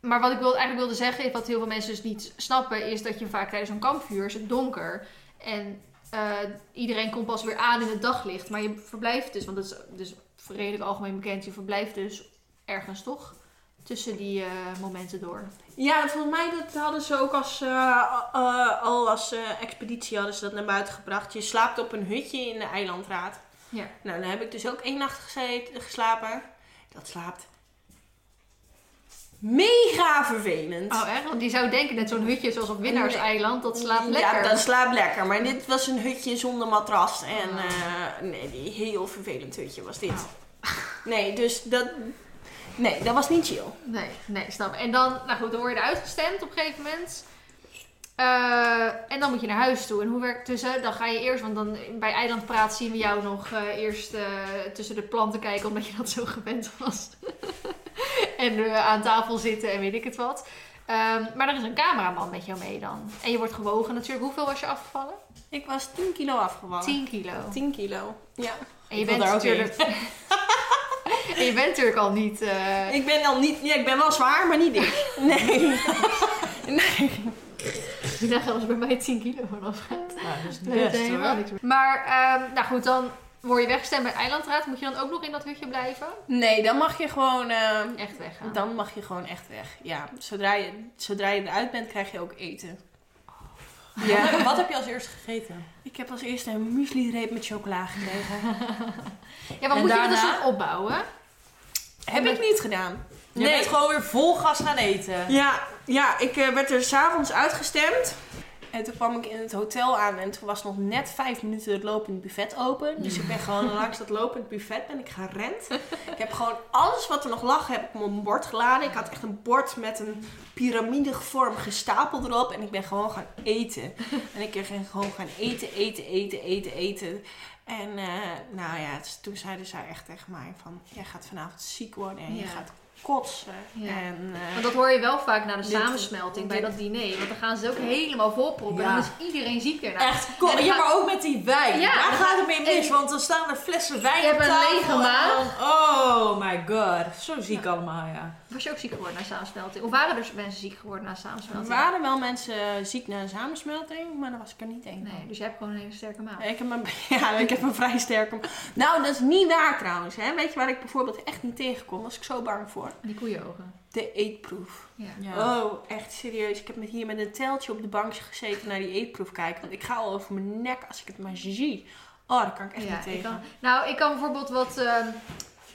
maar wat ik wil, eigenlijk wilde zeggen, is wat heel veel mensen dus niet snappen, is dat je vaak tijdens een kampvuur is het donker. En eh, iedereen komt pas weer aan in het daglicht. Maar je verblijft dus, want dat is dus redelijk algemeen bekend, je verblijft dus ergens toch? Tussen die eh, momenten door. Ja, volgens mij dat hadden ze ook als, eh, al als expeditie hadden ze dat naar buiten gebracht. Je slaapt op een hutje in de eilandraad. Ja. Nou, daar heb ik dus ook één nacht gezeten, geslapen. Dat slaapt mega vervelend. Oh echt? Want die zou denken net zo'n hutje zoals op Winnaarseiland, dat slaapt lekker. Ja, dat slaapt lekker. Maar dit was een hutje zonder matras. En eh, nee, die heel vervelend hutje was dit. Oh. Nee, dus dat... Nee, dat was niet chill. Nee, nee, snap. En dan, nou goed, dan word je eruit gestemd op een gegeven moment. Eh, en dan moet je naar huis toe. En hoe werkt het tussen? Dan ga je eerst, want dan bij Eilandpraat zien we jou nog eh, eerst eh, tussen de planten kijken, omdat je dat zo gewend was. en aan tafel zitten en weet ik het wat. Ehm, maar er is een cameraman met jou mee dan. En je wordt gewogen natuurlijk. Hoeveel was je afgevallen? Ik was 10 kilo afgevallen. 10 kilo. 10 kilo. Ja. En je bent daar ook natuurlijk. en je bent natuurlijk al niet. eh, Ik ben al niet... Ja, ik ben wel zwaar, maar niet dik. Nee. nee. Ik dacht als bij mij 10 kilo vanaf gaat. Ja, dat is niet Nee, dat best is helemaal hoor. niks meer. Maar, ehm, nou goed, dan word je weggestemd bij Eilandraad. Moet je dan ook nog in dat hutje blijven? Nee, dan mag je gewoon... eh, Echt weggaan. dan mag je gewoon echt weg. Ja, zodra je, zodra je eruit bent, krijg je ook eten. Ja. Wat heb je als eerste gegeten? Ik heb als eerste een muesli-reep met chocola gekregen. Ja, maar En moet je dat dus daarna? dan opbouwen? heb ik niet gedaan. Je bent gewoon weer vol gas gaan eten. Ja, ja ik eh, werd er s'avonds uitgestemd. En toen kwam ik in het hotel aan en toen was nog net vijf minuten het lopend buffet open. Dus ik ben gewoon langs dat lopend buffet ben ik gerend. Ik heb gewoon alles wat er nog lag, heb ik op mijn bord geladen. Ik had echt een bord met een piramidevorm gestapeld erop. En ik ben gewoon gaan eten. En ik ben gewoon gaan eten, eten, eten, eten, eten. En eh, nou ja, toen zeiden zij echt tegen mij van... Jij gaat vanavond ziek worden en je gaat kotsen. Ja. En, eh, Want dat hoor je wel vaak na de samensmelting bij dat diner. Want dan gaan ze ook helemaal volproppen. Ja. En dan is iedereen ziek erna. Echt, ja, gaat- maar ook met die wijn. Ja, Daar gaat het mee mis, want dan staan er flessen wijn Je op hebt een tafel lege maag. oh my god, zo ziek allemaal, ja. Was je ook ziek geworden na samensmelting? Of waren er mensen ziek geworden na Er samensmelting? waren wel mensen ziek na een samensmelting, maar daar was ik er niet één van. Nee, dus je hebt gewoon een hele sterke maag. Ik heb, een, ja, ik heb een vrij sterke... Nou, dat is niet waar trouwens. Hè. Weet je waar ik bijvoorbeeld echt niet tegenkom? Was ik zo bang voor? Die koeienogen. De eetproef. Ja. ja. Oh, echt serieus. Ik heb met hier met een teltje op de bank gezeten naar die eetproef kijken. Want ik ga al over mijn nek als ik het maar zie. Oh, daar kan ik echt Ja, niet ik tegen. kan, nou, ik kan bijvoorbeeld wat. ehm,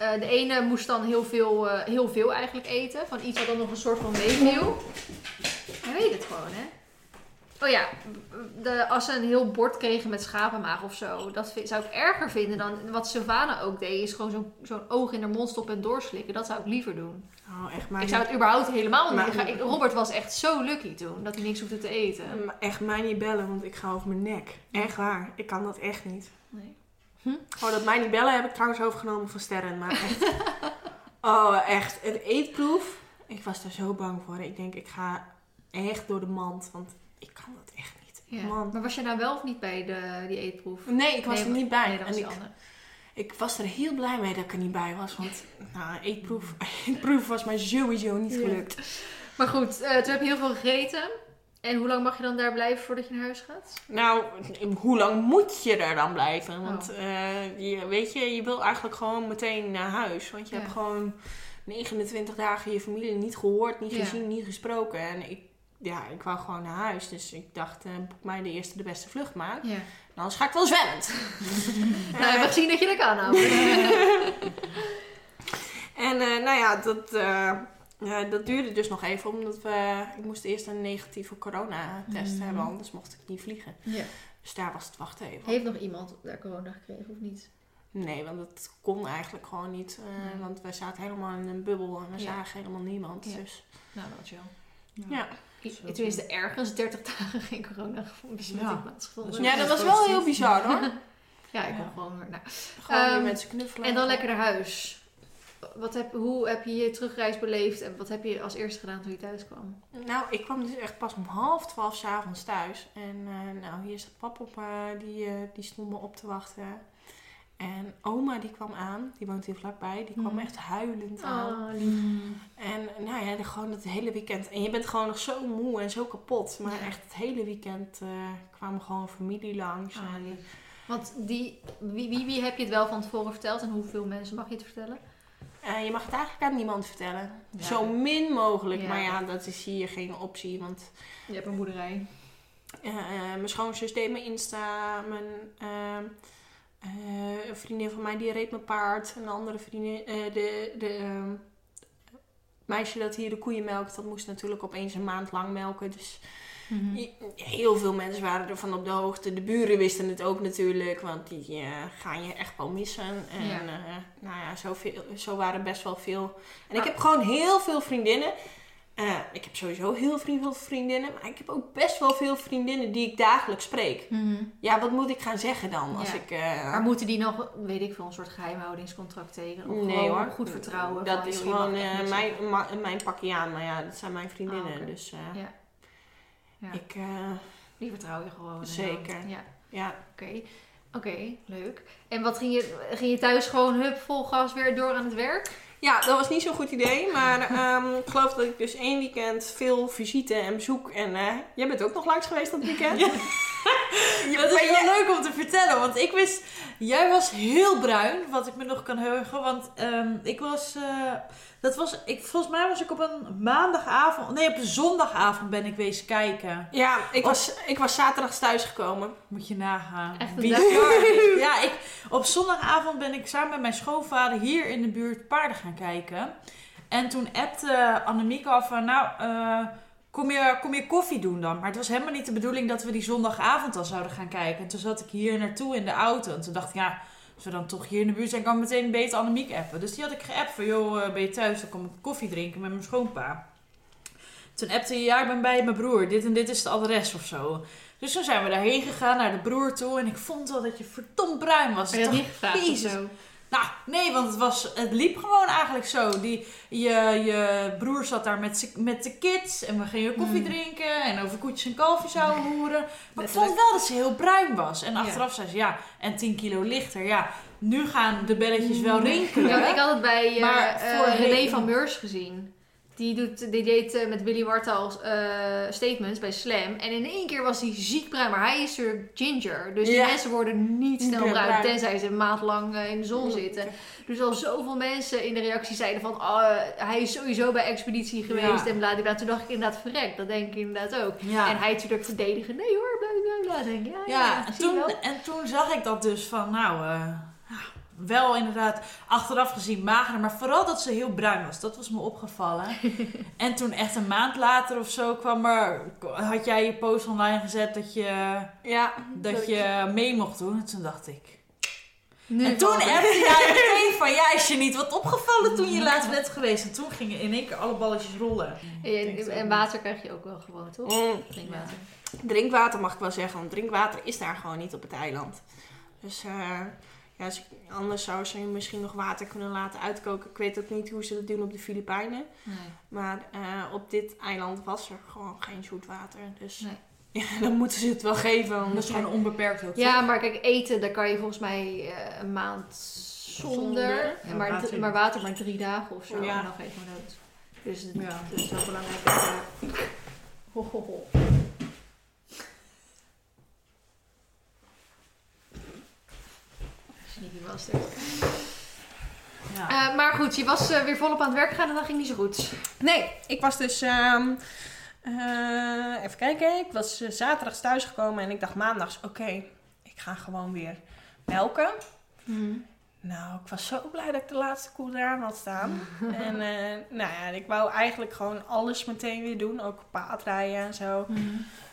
eh, de ene moest dan heel veel, eh, heel veel eigenlijk eten. Van iets wat dan nog een soort van meeviel. Hij weet het gewoon, hè? Oh ja, de, als ze een heel bord kregen met schapenmaag of zo. Dat vind- zou ik erger vinden dan wat Sylvana ook deed. Is gewoon zo'n oog in haar mond stoppen en doorslikken. Dat zou ik liever doen. Oh, echt maar ik zou het überhaupt helemaal niet... Maar- ik ga- ik- Robert was echt zo lucky toen. Dat hij niks hoefde te eten. Echt mij niet bellen, want ik ga over mijn nek. Echt waar. Ik kan dat echt niet. Nee. Oh, dat mij niet bellen heb ik trouwens overgenomen van Sterren. Maar echt. oh, echt. Een eetproef. Ik was daar zo bang voor. Ik denk, ik ga echt door de mand. Want ik kan dat echt niet. Ja. Man. Maar was je nou wel of niet bij de, die eetproef? Nee, ik was Nee, er niet bij. Nee, dat was en ik, andere. ik was er heel blij mee dat ik er niet bij was. Want nou, eetproef, eetproef was mij sowieso niet Ja. gelukt. Maar goed, eh, toen heb je heel veel gegeten. En hoe lang mag je dan daar blijven voordat je naar huis gaat? Nou, hoe lang moet je er dan blijven? Want Oh. eh, je, weet je, je wil eigenlijk gewoon meteen naar huis. Want je Ja. hebt gewoon 29 dagen je familie niet gehoord, niet Ja. gezien, niet gesproken. En ik, ja, ik wou gewoon naar huis. Dus ik dacht, eh, boek mij de eerste de beste vlucht maar. Ja. Anders ga ik wel zwemmend. Nou, we hebben gezien dat je dat kan namelijk. En eh, nou ja, dat, ja, dat duurde dus nog even. Omdat we, ik moest eerst een negatieve coronatest Mhm. hebben. Anders mocht ik niet vliegen. ja. Dus daar was het wachten even. Heeft nog iemand daar corona gekregen of niet? Nee, want dat kon eigenlijk gewoon niet. eh, Nee. Want wij zaten helemaal in een bubbel en we Ja. zagen helemaal niemand. Ja. Dus Nou, dat was wel. ja. I- Tenminste, ergens 30 dagen geen corona besmetting Ja. plaatsgevonden. Dat ja, is dat was wel heel bizar hoor. Ja, ik kon Ja. gewoon weer. Nou. Gewoon weer met z'n knuffelen. En dan lekker naar huis. Wat heb, hoe heb je je terugreis beleefd en wat heb je als eerste gedaan toen je thuis kwam? Nou, ik kwam dus echt pas om half twaalf s'avonds thuis. En eh, nou, hier staat pap op, die, eh, die stond me op te wachten. En oma die kwam aan, die woont hier vlakbij, die kwam Mhm. echt huilend aan. Oh, lief. En nou ja, gewoon het hele weekend. En je bent gewoon nog zo moe en zo kapot. Maar Ja. echt het hele weekend eh kwam gewoon familie langs. En, lief. Want die, wie, wie, wie heb je het wel van tevoren verteld en hoeveel mensen mag je het vertellen? Eh, je mag het eigenlijk aan niemand vertellen. Ja. Zo min mogelijk. Ja. Maar ja, dat is hier geen optie. Want Je hebt een boerderij. eh, eh, mijn schoonzus deed mijn Insta. Mijn ehm, eh, een vriendin van mij die reed mijn paard. Een andere vriendin, de, de, ehm, meisje dat hier de koeien melkt, dat moest natuurlijk opeens een maand lang melken. Dus Mhm. heel veel mensen waren ervan op de hoogte. De buren wisten het ook natuurlijk, want die eh, gaan je echt wel missen. En Ja. eh, nou ja, zo, veel, zo waren best wel veel. En ik heb gewoon heel veel vriendinnen. Eh, ik heb sowieso heel veel vriendinnen, maar ik heb ook best wel veel vriendinnen die ik dagelijks spreek. Mhm. Ja, wat moet ik gaan zeggen dan? Als Ja. ik, eh, Maar moeten die nog, weet ik veel, een soort geheimhoudingscontract tekenen? Of Nee hoor. goed vertrouwen? Dat van, is joh, gewoon mijn, mijn pakje aan. Maar ja, dat zijn mijn vriendinnen. Ah, oké. Dus Ja. Ja. ik, eh, Die vertrouw je gewoon. en Zeker. dan- Ja, ja. oké. Oké, leuk. En wat ging je, ging je thuis gewoon hup vol gas weer door aan het werk? ja, dat was niet zo'n goed idee. Maar ehm, ik geloof dat ik dus één weekend veel visite en bezoek. En eh, jij bent ook nog langs geweest dat weekend. Ja. Dat is heel leuk om te vertellen, want ik wist, jij was heel bruin, wat ik me nog kan heugen. Want ehm, ik was, eh, dat was, ik, volgens mij was ik op een maandagavond, nee op een zondagavond ben ik wezen kijken. Ja, ik was, ik was zaterdags thuisgekomen. Moet je nagaan. Echt een. Ja, ik, op zondagavond ben ik samen met mijn schoonvader hier in de buurt paarden gaan kijken. En toen appte Annemiek al van, nou, eh, kom, je, kom je koffie doen dan? Maar het was helemaal niet de bedoeling dat we die zondagavond al zouden gaan kijken. En toen zat ik hier naartoe in de auto. En toen dacht ik, ja, als we dan toch hier in de buurt zijn, kan ik meteen beter Annemiek appen. Dus die had ik geappt van, joh, eh, ben je thuis? Dan kom ik koffie drinken met mijn schoonpa. Toen appte hij, ja, ik ben bij mijn broer. Dit en dit is het adres of zo. Dus toen zijn we daarheen gegaan, naar de broer toe. En ik vond wel dat je verdomd bruin was. Maar je had niet gevraagd zo? Nou, nee, want het, was, het liep gewoon eigenlijk zo. Die, je, je broer zat daar met, met de kids en we gingen koffie Hmm. drinken en over koetjes en kalfjes zouden hoeren. Maar ik vond wel dat ze heel bruin was. En Ja. achteraf zei ze, ja, en 10 kilo lichter. Ja, nu gaan de belletjes wel rinkelen. Ja, ik had het bij Maar René René- van Meurs gezien. Die, doet, die deed eh, met Willy Wartaal eh, statements bij Slam. En in één keer was hij ziek bruin. Maar hij is er ginger. Dus die mensen worden niet snel bruin. bruin. Tenzij ze een maand lang eh, in de zon zitten. Dus al zoveel mensen in de reactie zeiden van... Oh, hij is sowieso bij Expeditie geweest Ja. en bladibla. Toen dacht ik inderdaad verrekt. Dat denk ik inderdaad ook. Ja. En hij natuurlijk verdedigen. Nee hoor, bladibla. Denk ik, ja, ja, Ja, en toen, en toen zag ik dat dus van, nou, wel inderdaad achteraf gezien mager, maar vooral dat ze heel bruin was. Dat was me opgevallen. en toen echt een maand later of zo kwam er, had jij je post online gezet dat je, Ja, dat je mee mocht doen. En toen dacht ik. Nu en toen appte jij meteen van, ja, is je niet wat opgevallen toen je laatst bent geweest? En toen gingen in één keer alle balletjes rollen. En, en water krijg je ook wel gewoon, toch? Mm, Drinkwater. drinkwater mag ik wel zeggen, want drinkwater is daar gewoon niet op het eiland. Dus eh, ja, anders zou ze misschien nog water kunnen laten uitkoken. Ik weet ook niet hoe ze dat doen op de Filipijnen. Nee. Maar eh, op dit eiland was er gewoon geen zoet water. Dus Nee. ja, dan moeten ze het wel geven. Dat is gewoon onbeperkt ook. Ja, maar kijk, eten, daar kan je volgens mij eh, een maand zonder. Maar, water maar water maar drie dagen of zo. Ja. En dan geef je dood. Dus het Ja. het is wel belangrijk. dat je- Ho, ho, ho. Sneaky bastard. Ja. Eh, maar goed, je was eh, weer volop aan het werk gegaan en dat ging niet zo goed. Nee, ik was dus. ehm, eh, even kijken. Ik was zaterdags thuisgekomen en ik dacht maandags: oké, ik ga gewoon weer melken. Nou, ik was zo blij dat ik de laatste koe eraan had staan. en nou ja, ik wou eigenlijk gewoon alles meteen weer doen. Ook paardrijden en zo.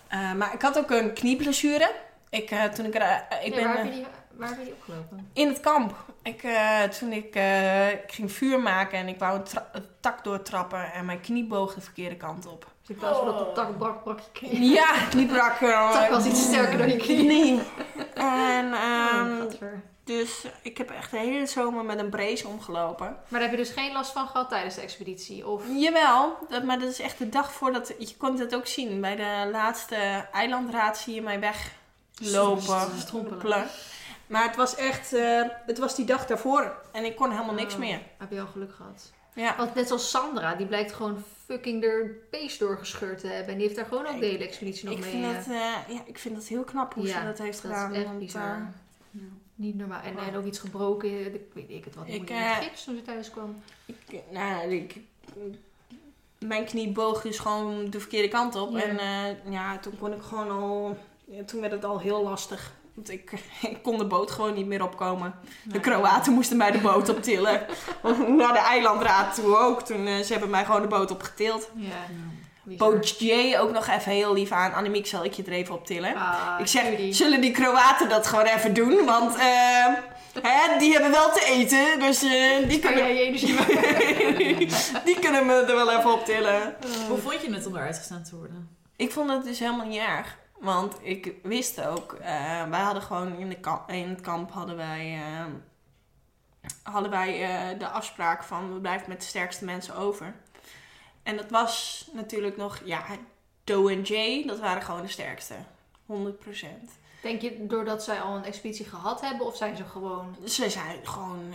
Eh, maar ik had ook een knieblessure. Ik, toen ik, ik Nee, ben waar, heb je die, waar heb je opgelopen? in het kamp. Ik, eh, toen ik, eh, ik ging vuur maken en ik wou een, tak doortrappen en mijn knie boog de verkeerde kant op. Dus in plaats van dat de tak brak, brak je knie. Ja, die brak. De tak was iets sterker dan je knie. Nee. En Oh, ehm, gadver. dus ik heb echt de hele zomer met een brace omgelopen. Maar daar heb je dus geen last van gehad tijdens de expeditie? Of... Jawel, dat, maar dat is echt de dag voordat... Je kon het ook zien. Bij de laatste eilandraad zie je mij weglopen. Strompelen. Maar het was echt... eh, het was die dag daarvoor. En ik kon helemaal niks Oh, meer. Heb je al geluk gehad? Ja. Want net zoals Sandra, die blijkt gewoon fucking er pees doorgescheurd te hebben. En die heeft daar gewoon ook de hele expeditie nog Ik mee. vind, eh, dat, eh, ja, ik vind dat heel knap hoe ze dat heeft dat gedaan. is echt want, bizar. Ja, Niet normaal. En, en ook iets gebroken. Ik weet ik het wat. Ik, eh, gips toen ze thuis kwam. ik, nou, ik, mijn knie boog dus gewoon de verkeerde kant op. Ja. En ja, toen kon ik gewoon al... toen werd het al heel lastig. Want ik, ik kon de boot gewoon niet meer opkomen. De Kroaten moesten mij de boot optillen. Naar de eilandraad toe ook. Toen eh, ze hebben mij gewoon de boot opgetild. Ja. Boot J ook nog even heel lief aan. Annemiek, zal ik je er even optillen? Ah, ik zeg, zullen die Kroaten dat gewoon even doen? Want eh, hè, die hebben wel te eten. Dus eh, die, Kan kunnen, jij je energie maken? die kunnen me er wel even optillen. Hoe vond je het om eruit gestaan te worden? Ik vond het dus helemaal niet erg. Want ik wist ook, eh, wij hadden gewoon in, de kamp, in het kamp hadden wij, eh, hadden wij eh, de afspraak van we blijven met de sterkste mensen over. En dat was natuurlijk nog, ja, Doe en Jay, dat waren gewoon de sterkste. 100%. Denk je doordat zij al een expeditie gehad hebben of zijn ze gewoon... Ze zijn gewoon.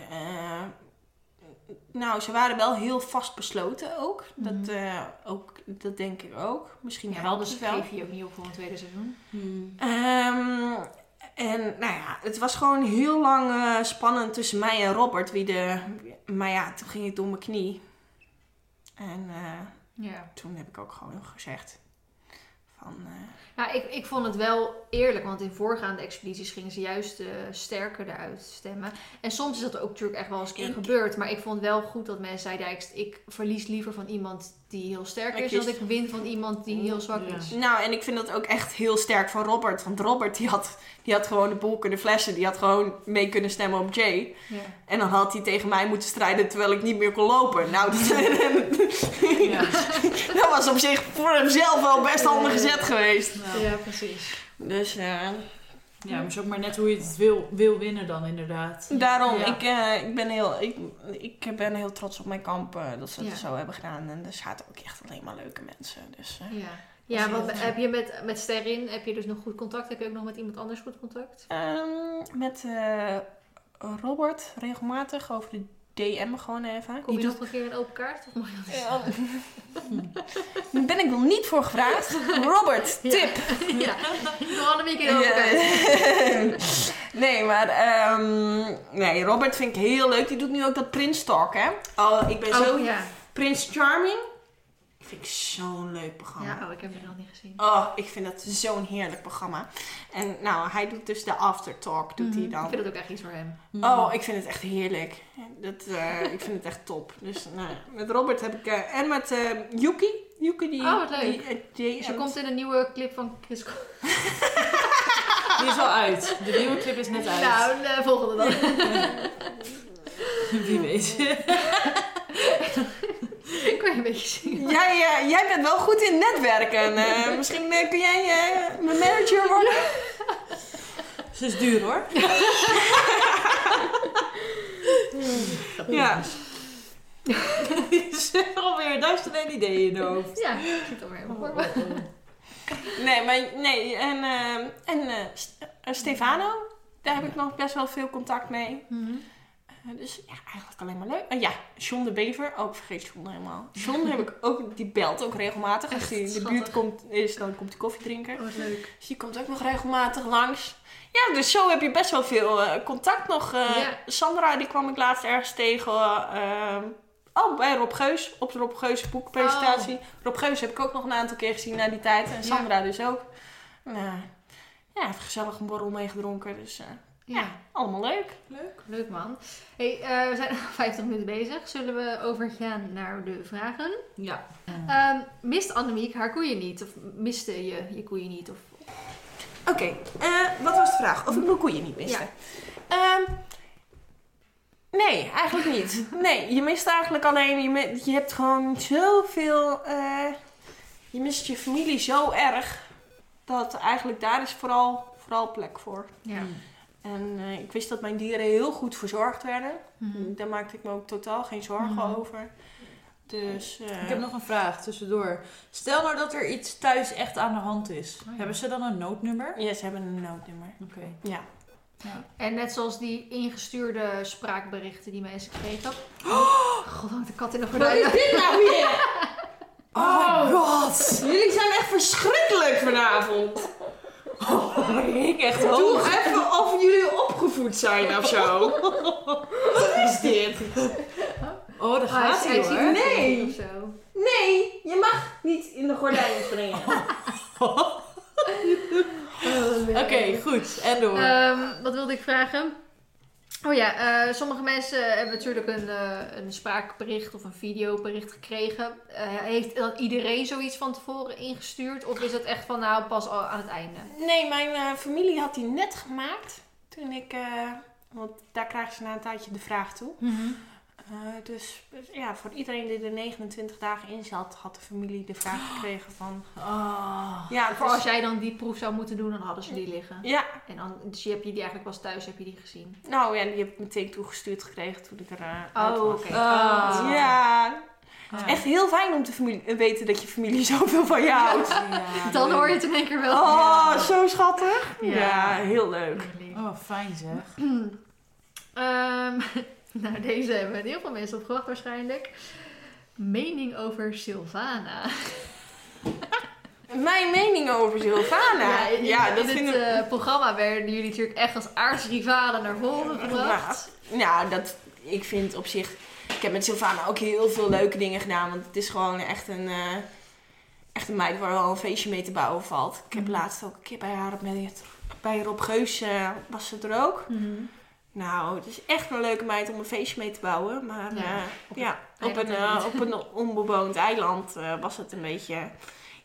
Nou, ze waren wel heel vastbesloten ook. Mhm. Dat, eh, ook. dat denk ik ook. Misschien Ja, anders het wel. geef je ook niet op voor een tweede seizoen. Ehm, en nou ja, het was gewoon heel lang eh, spannend tussen mij en Robert. Wie de, maar ja, toen ging het door mijn knie. En eh, Ja. toen heb ik ook gewoon gezegd: van. eh, Nou, ik, ik vond het wel eerlijk, want in voorgaande expedities gingen ze juist de sterker eruit stemmen. En soms is dat ook natuurlijk echt wel eens een keer Ik- gebeurd. Maar ik vond wel goed dat mensen zeiden, ja, ik, ik verlies liever van iemand die heel sterk is, Ik dan ik win van iemand die heel zwak Ja. is. Nou, en ik vind dat ook echt heel sterk van Robert. Want Robert die had, die had gewoon de boel kunnen flessen. Die had gewoon mee kunnen stemmen op Jay. Ja. En dan had hij tegen mij moeten strijden terwijl ik niet meer kon lopen. Nou, dat, Ja. dat was op zich voor hemzelf wel best handig gezet geweest. Ja, precies. Dus eh, ja, maar is ook maar net hoe je het wil, wil winnen dan inderdaad. daarom, Ja. ik, eh, ik, ben heel, ik, ik ben heel trots op mijn kamp eh, dat ze het Ja. zo hebben gedaan. En er zaten ook echt alleen maar leuke mensen. Dus, eh. Ja, ja want heb je met, met Sterrin, heb je dus nog goed contact? Heb je ook nog met iemand anders goed contact? Ehm, met Robert regelmatig over de DM gewoon even. Kom je Die nog een keer een open kaart? Of mag je dat Ja. Daar ben ik nog niet voor gevraagd. Robert, tip. Ja, nog in de open kaart. nee, maar ehm, nee, Robert vind ik heel leuk. Die doet nu ook dat Prince Talk, hè? Oh, ik ben zo... Oh, ja. Prince Charming. Vind ik zo'n leuk programma. Ja, oh, ik heb het nog niet gezien. Oh, ik vind dat zo'n heerlijk programma. En nou, hij doet dus de aftertalk, doet hij Mhm. dan. Ik vind het ook echt iets voor hem. Oh, ik vind het echt heerlijk. Dat, eh, ik vind het echt top. Dus nou, met Robert heb ik... eh, en met eh, Yuki. Yuki die... Oh, wat leuk. Die, die- Dus je komt in een nieuwe clip van Chris Die is al uit. De nieuwe clip is net uit. Nou, de volgende dan. Wie weet. ik kan je een beetje zien. Jij, jij bent wel goed in netwerken. Eh, misschien eh, kun jij eh, mijn manager worden? Ze is duur hoor. Ja. Ze hebben alweer duizend en ideeën in de hoofd. Ja, ik zit alweer helemaal voor me. Nee, maar nee. En, eh, en St- Stefano, daar heb ik nog best wel veel contact mee. Mhm. Dus ja, eigenlijk alleen maar leuk. En ja, John de Bever. Oh, ik vergeet John helemaal. John heb ik ook, die belt ook regelmatig. Als hij in de Schattig. buurt komt, is, dan komt hij koffie drinken. Oh, wat leuk. Dus die komt ook nog regelmatig langs. Ja, dus zo heb je best wel veel eh, contact nog. eh. Ja. Sandra, die kwam ik laatst ergens tegen. eh, oh, bij Rob Geus. Op de Rob Geus boekpresentatie. Rob Geus heb ik ook nog een aantal keer gezien na die tijd. En Ja. Sandra dus ook. Nou, ja, even gezellig een borrel meegedronken. Dus eh, Ja, ja, allemaal leuk. leuk. Leuk man. Hey, eh, we zijn al 50 minuten bezig. Zullen we overgaan naar de vragen? Ja. Ehm, mist Annemiek haar koeien niet? Of miste je je koeien niet? Of... Oké, eh, wat was de vraag? Of ik mijn koeien niet miste? Ehm, nee, eigenlijk niet. Nee, je mist eigenlijk alleen... Je, je hebt gewoon zoveel... eh, je mist je familie zo erg... dat eigenlijk daar is vooral, vooral plek voor. Ja. En eh, ik wist dat mijn dieren heel goed verzorgd werden. Mhm. Daar maakte ik me ook totaal geen zorgen Mhm. over. Dus... eh, Ik heb nog een vraag tussendoor. Stel nou dat er iets thuis echt aan de hand is. Oh ja. Hebben ze dan een noodnummer? Ja, ze hebben een noodnummer. Oké. Ja. Ja. En net zoals die ingestuurde spraakberichten die mensen kregen. God, hangt de kat in de Wat gordijnen. is dit nou weer? Oh my god. Jullie zijn echt verschrikkelijk vanavond. Ik echt Doe hoog. even of jullie opgevoed zijn of zo. Wat is dit? Oh, daar Ah, hij, gaat hij ziet hoor. Nee. niet. Nee, je mag niet in de gordijnen springen. Oké, goed. En door. Ehm, wat wilde ik vragen? Oh ja, eh, sommige mensen hebben natuurlijk een, eh, een spraakbericht of een videobericht gekregen. Eh, heeft dan iedereen zoiets van tevoren ingestuurd? Of is dat echt van nou pas al aan het einde? Nee, mijn familie had die net gemaakt. Toen ik... want daar krijgen ze na een tijdje de vraag toe. Eh, dus dus ja, voor iedereen die er 29 dagen in zat, had de familie de vraag gekregen van... Oh. Ja, Voor dus- als jij dan die proef zou moeten doen, dan hadden ze die liggen. Ja, En dan, dus je hebt je die eigenlijk pas thuis heb je die gezien. nou ja, die heb ik meteen toegestuurd gekregen toen ik er eh, Oh, uit was. oké. Ah. Ja, Ja. echt heel fijn om te familie- weten dat je familie zoveel van je houdt. Ja, Dan hoor je het in één keer wel. Oh, zo schattig. Ja. Ja, heel leuk. Oh, fijn zeg. Ehm, nou, deze hebben heel veel mensen opgewacht waarschijnlijk. Mening over Sylvana. Mijn mening over Sylvana. in, Ja, in dat het vind ik... eh, programma werden jullie natuurlijk echt als aardsrivalen naar voren gebracht. Nou, dat, ik vind op zich... Ik heb met Sylvana ook heel veel leuke dingen gedaan. Want het is gewoon echt een, eh, echt een meid waar wel een feestje mee te bouwen valt. Ik heb Mhm. laatst ook een keer bij haar op met, bij Rob Geus eh, was ze er ook. Mhm. Nou, het is echt een leuke meid om een feestje mee te bouwen. Maar Ja, ja, op ja, op, eiland een, eh, op een onbewoond eiland eh, was het een beetje...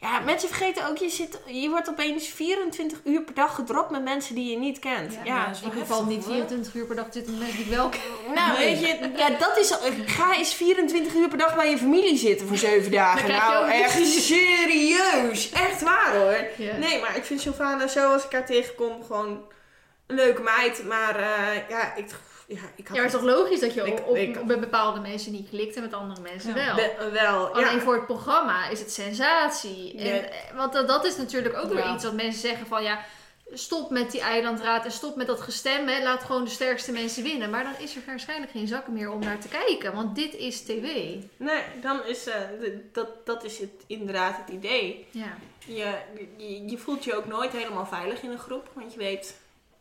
Ja, mensen vergeten ook, je, zit, je wordt opeens 24 uur per dag gedropt met mensen die je niet kent. Ja, wel Ik geval niet hoor. 24 uur per dag zitten met mensen die ik wel ken. Nou, Nee. weet je, ja, dat is ga eens 24 uur per dag bij je familie zitten voor 7 dagen. Nou, echt serieus. Echt waar hoor. Ja. Nee, maar ik vind Sylvana zo als ik haar tegenkom gewoon een leuke meid. Maar eh, ja, ik, ja, ik had Ja, maar het is toch logisch dat je Ik- op, met bepaalde mensen niet klikt en met andere mensen Ja. wel. Be- wel. Alleen ja. voor het programma is het sensatie. En, eh, Want dat, dat is natuurlijk ook weer iets wat mensen zeggen van ja, stop met die eilandraad en stop met dat gestem. Hè. Laat gewoon de sterkste mensen winnen. Maar dan is er waarschijnlijk geen zak meer om naar te kijken. Want dit is tv. Nee, dan is eh, dat, dat is het, inderdaad het idee. Ja. Je, je, je voelt je ook nooit helemaal veilig in een groep. Want je weet,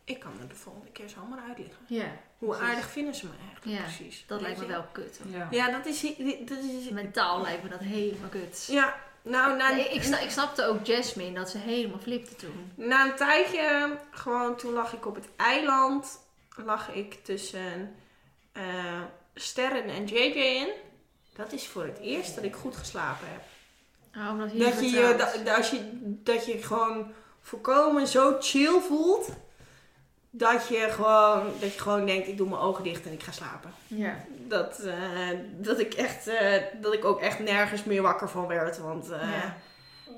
ik kan er de volgende keer zomaar uitliggen. ja, Hoe Precies. aardig vinden ze me eigenlijk Ja, precies? dat lijkt me je? wel kut. Ja. Ja, dat is... Dat is Mentaal lijkt me dat helemaal kut. ja, nou, na, Nee, ik, sna- ik snapte ook Jasmine dat ze helemaal flipte toen. na een tijdje, gewoon toen lag ik op het eiland, lag ik tussen eh, Sterren en JJ in. Dat is voor het eerst dat ik goed geslapen heb. Oh, omdat je Dat je, je, dat, dat als je, dat je gewoon volkomen zo chill voelt. Dat je, gewoon, dat je gewoon denkt, ik doe mijn ogen dicht en ik ga slapen. Ja. Dat, eh, dat, ik echt, eh, dat ik ook echt nergens meer wakker van werd. Want, eh, Ja.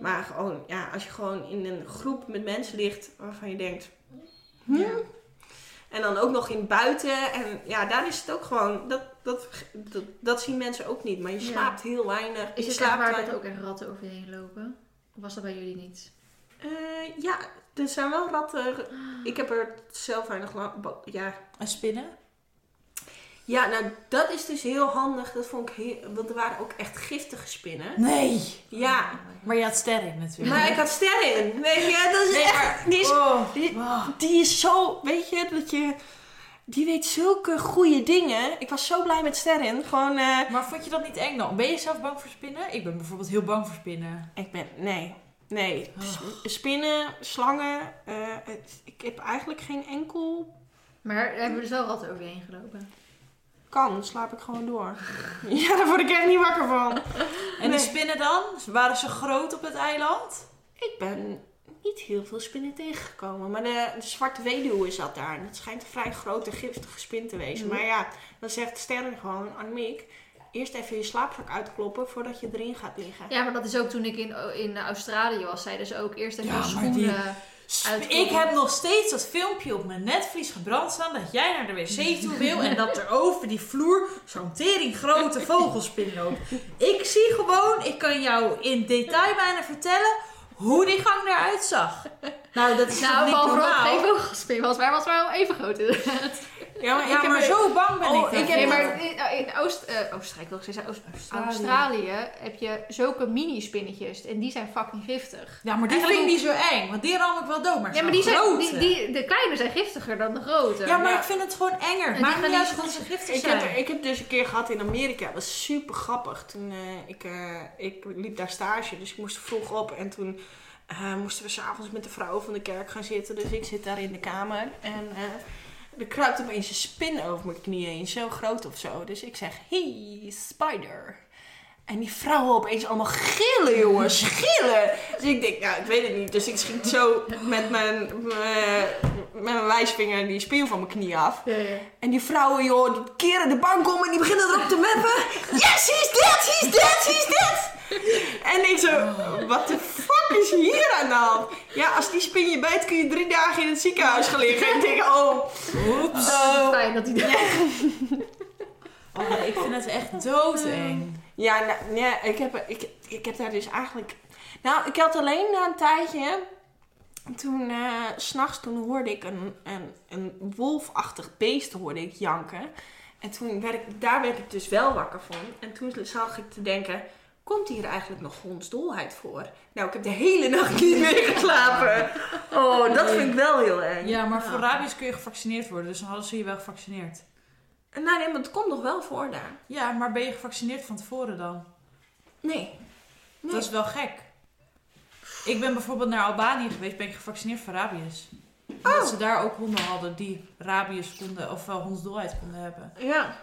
Maar gewoon, ja, als je gewoon in een groep met mensen ligt waarvan je denkt... hm? Ja. En dan ook nog in buiten. En ja, daar is het ook gewoon... Dat, dat, dat, dat zien mensen ook niet. Maar je slaapt heel weinig. Is je het slaapt waar dat ook echt ratten over je heen lopen? Of was dat bij jullie niet? Ja, er zijn wel ratten. Ik heb er zelf weinig lang... Ja. En spinnen? ja, nou dat is dus heel handig. Dat vond ik heel... Want er waren ook echt giftige spinnen. Nee. Ja, Maar je had sterren natuurlijk. maar ik had sterren. Weet je, dat is Nee, echt... maar- Die is, Oh. die, Oh. die is zo... Weet je, dat je... Die weet zulke goede dingen. Ik was zo blij met sterren. Gewoon... eh, Maar vond je dat niet eng dan? Ben je zelf bang voor spinnen? Ik ben bijvoorbeeld heel bang voor spinnen. Ik ben... Nee. Nee. Oh. Spinnen, slangen. eh, het- ik heb eigenlijk geen enkel... Maar hebben we dus wel ratten over je heen gelopen? Kan, dan slaap ik gewoon door. ja, daar word ik echt niet wakker van. En Nee. de spinnen dan? Waren ze groot op het eiland? Ik ben niet heel veel spinnen tegengekomen. Maar de, de zwarte weduwe zat daar. En dat schijnt een vrij grote giftige spin te wezen. Mhm. Maar ja, dan zegt Sterren gewoon, Annemiek... Eerst even je slaapzak uitkloppen voordat je erin gaat liggen. Ja, maar dat is ook toen ik in, in Australië was. Zeiden ze ook eerst even Ja, je maar schoenen... die- Uitkomen. Ik heb nog steeds dat filmpje op mijn netvlies gebrand staan dat jij naar de wc toe wil en dat er over die vloer zo'n tering grote vogelspin loopt. Ik zie gewoon, ik kan jou in detail bijna vertellen hoe die gang eruit zag. Nou, dat is Nou, niet normaal. geen vogelspin was, maar hij was wel even groot inderdaad. Ja, maar, Ja, ik heb maar zo bang ben Oh, ik. Nee, maar in, in Oost, eh, Oostenrijk wil ik zeggen, Oost- Australië. Australië heb je zulke mini-spinnetjes en die zijn fucking giftig. Ja, maar die vind ik niet zo eng, want die ram ik wel dood. Maar Ja, maar die zijn, grote. die, die, de kleine zijn giftiger dan de grote. Ja, maar Ja. ik vind het gewoon enger. Gaan niet zo dat ze giftig Ik zijn. heb, er- ik heb dus een keer gehad in Amerika. Dat was super grappig. Toen, eh, ik, eh, ik liep daar stage, dus ik moest vroeg op. En toen eh, moesten we s'avonds met de vrouw van de kerk gaan zitten. Dus ik zit daar in de kamer. En eh, er kruipt opeens een spin over mijn knieën heen. Zo groot of zo. Dus ik zeg, hey, spider. En die vrouwen opeens allemaal gillen, jongens. Gillen. Dus ik denk, nou, ik weet het niet. Dus ik schiet zo met mijn, met mijn wijsvinger die spin van mijn knie af. Ja, ja. En die vrouwen, joh, die keren de bank om en die beginnen erop te meppen. Yes, he's dead, he's dead, he's dead. En ik zo, wat de fuck is hier aan de hand? Ja, als die spin je bijt, kun je drie dagen in het ziekenhuis gaan liggen. En ik denk, oh, Oeps. oh. Fijn dat hij daar Oh, nee, ik vind het echt doodeng. Ja, nou, nee, ik, heb, ik, ik heb daar dus eigenlijk... Nou, ik had alleen na een tijdje... Toen, eh, s s'nachts, toen hoorde ik een, een, een wolfachtig beest hoorde ik janken. En toen werd ik, daar werd ik dus wel wakker van. En toen zag ik te denken, komt hier eigenlijk nog hondsdolheid voor? Nou, ik heb de hele nacht niet meer geslapen. Oh, dat vind ik wel heel eng. Ja, maar voor rabies kun je gevaccineerd worden, dus dan hadden ze je wel gevaccineerd. Nou, nee, maar het komt nog wel voor daar. Ja, maar ben je gevaccineerd van tevoren dan? Nee. Nee. Dat is wel gek. Ik ben bijvoorbeeld naar Albanië geweest, ben ik gevaccineerd voor rabies. Omdat Oh. ze daar ook honden hadden die rabies konden, of wel hondsdolheid konden hebben. Ja.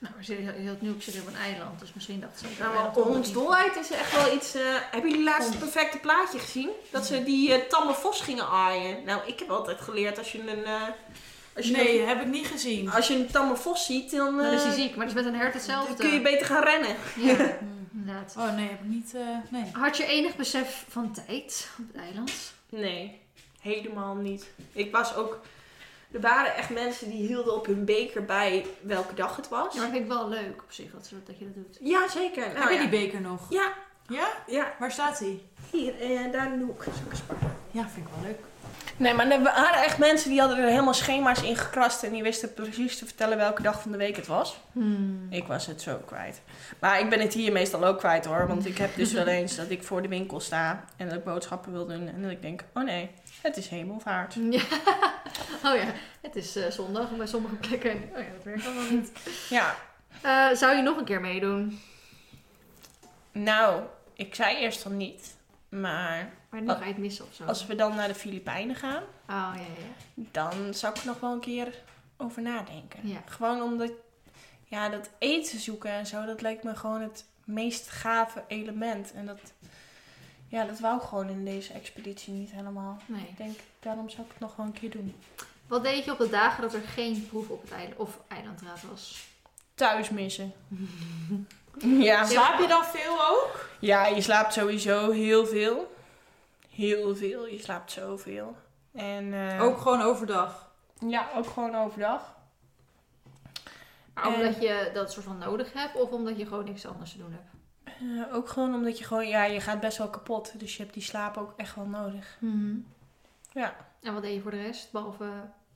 Nou, we zitten heel, heel nieuw, ik zit op een eiland, dus misschien dacht ze... Nou, maar hondsdolheid is echt wel iets... eh, hebben jullie laatst het perfecte plaatje gezien? Dat ze die eh, tamme vos gingen aaien. Nou, ik heb altijd geleerd als je een... eh, als je Nee, heb ik niet gezien. als je een tamme vos ziet, dan, Dan is hij ziek, maar dat is met een hert dan hetzelfde. kun je beter gaan rennen. Ja, inderdaad. Oh nee, heb ik niet. eh, nee. Had je enig besef van tijd op het eiland? Nee, helemaal niet. Ik was ook... Er waren echt mensen die hielden op hun beker bij welke dag het was. Ja, maar dat vind ik wel leuk op zich, dat, ze- dat je dat doet. Ja, zeker. Nou, heb je ja. die beker nog? Ja, Ja? ja. Waar staat die? Hier, eh, daar in de hoek. Ja, vind ik wel leuk. Nee, maar er waren echt mensen die hadden er helemaal schema's in gekrast en die wisten precies te vertellen welke dag van de week het was. Ik was het zo kwijt. Maar ik ben het hier meestal ook kwijt hoor, want ik heb dus wel eens dat ik voor de winkel sta en dat ik boodschappen wil doen en dat ik denk, oh nee, het is hemelvaart. Ja. Oh ja, het is eh, zondag bij sommige plekken. Oh ja, dat werkt allemaal niet. Ja, Eh, zou je nog een keer meedoen? nou, ik zei eerst dan niet, maar Maar nu Wat? ga je het missen of zo. als we dan naar de Filipijnen gaan, Oh ja, ja. dan zou ik er nog wel een keer over nadenken. Ja. Gewoon omdat, ja, dat eten zoeken en zo, dat lijkt me gewoon het meest gave element. En dat, ja, dat wou ik gewoon in deze expeditie niet helemaal. Nee. Ik denk, daarom zou ik het nog wel een keer doen. Wat deed je op de dagen dat er geen proef op het eiland of eilandraad was? Thuis missen. ja. Slaap je dan veel ook? ja, je slaapt sowieso heel veel. Heel veel. Je slaapt zoveel. En, eh, Ook gewoon overdag. Ja, ook gewoon overdag. Maar En- omdat je dat soort van nodig hebt of omdat je gewoon niks anders te doen hebt? Eh, ook gewoon omdat je gewoon, ja, je gaat best wel kapot. Dus je hebt die slaap ook echt wel nodig. Ja. En wat deed je voor de rest? Behalve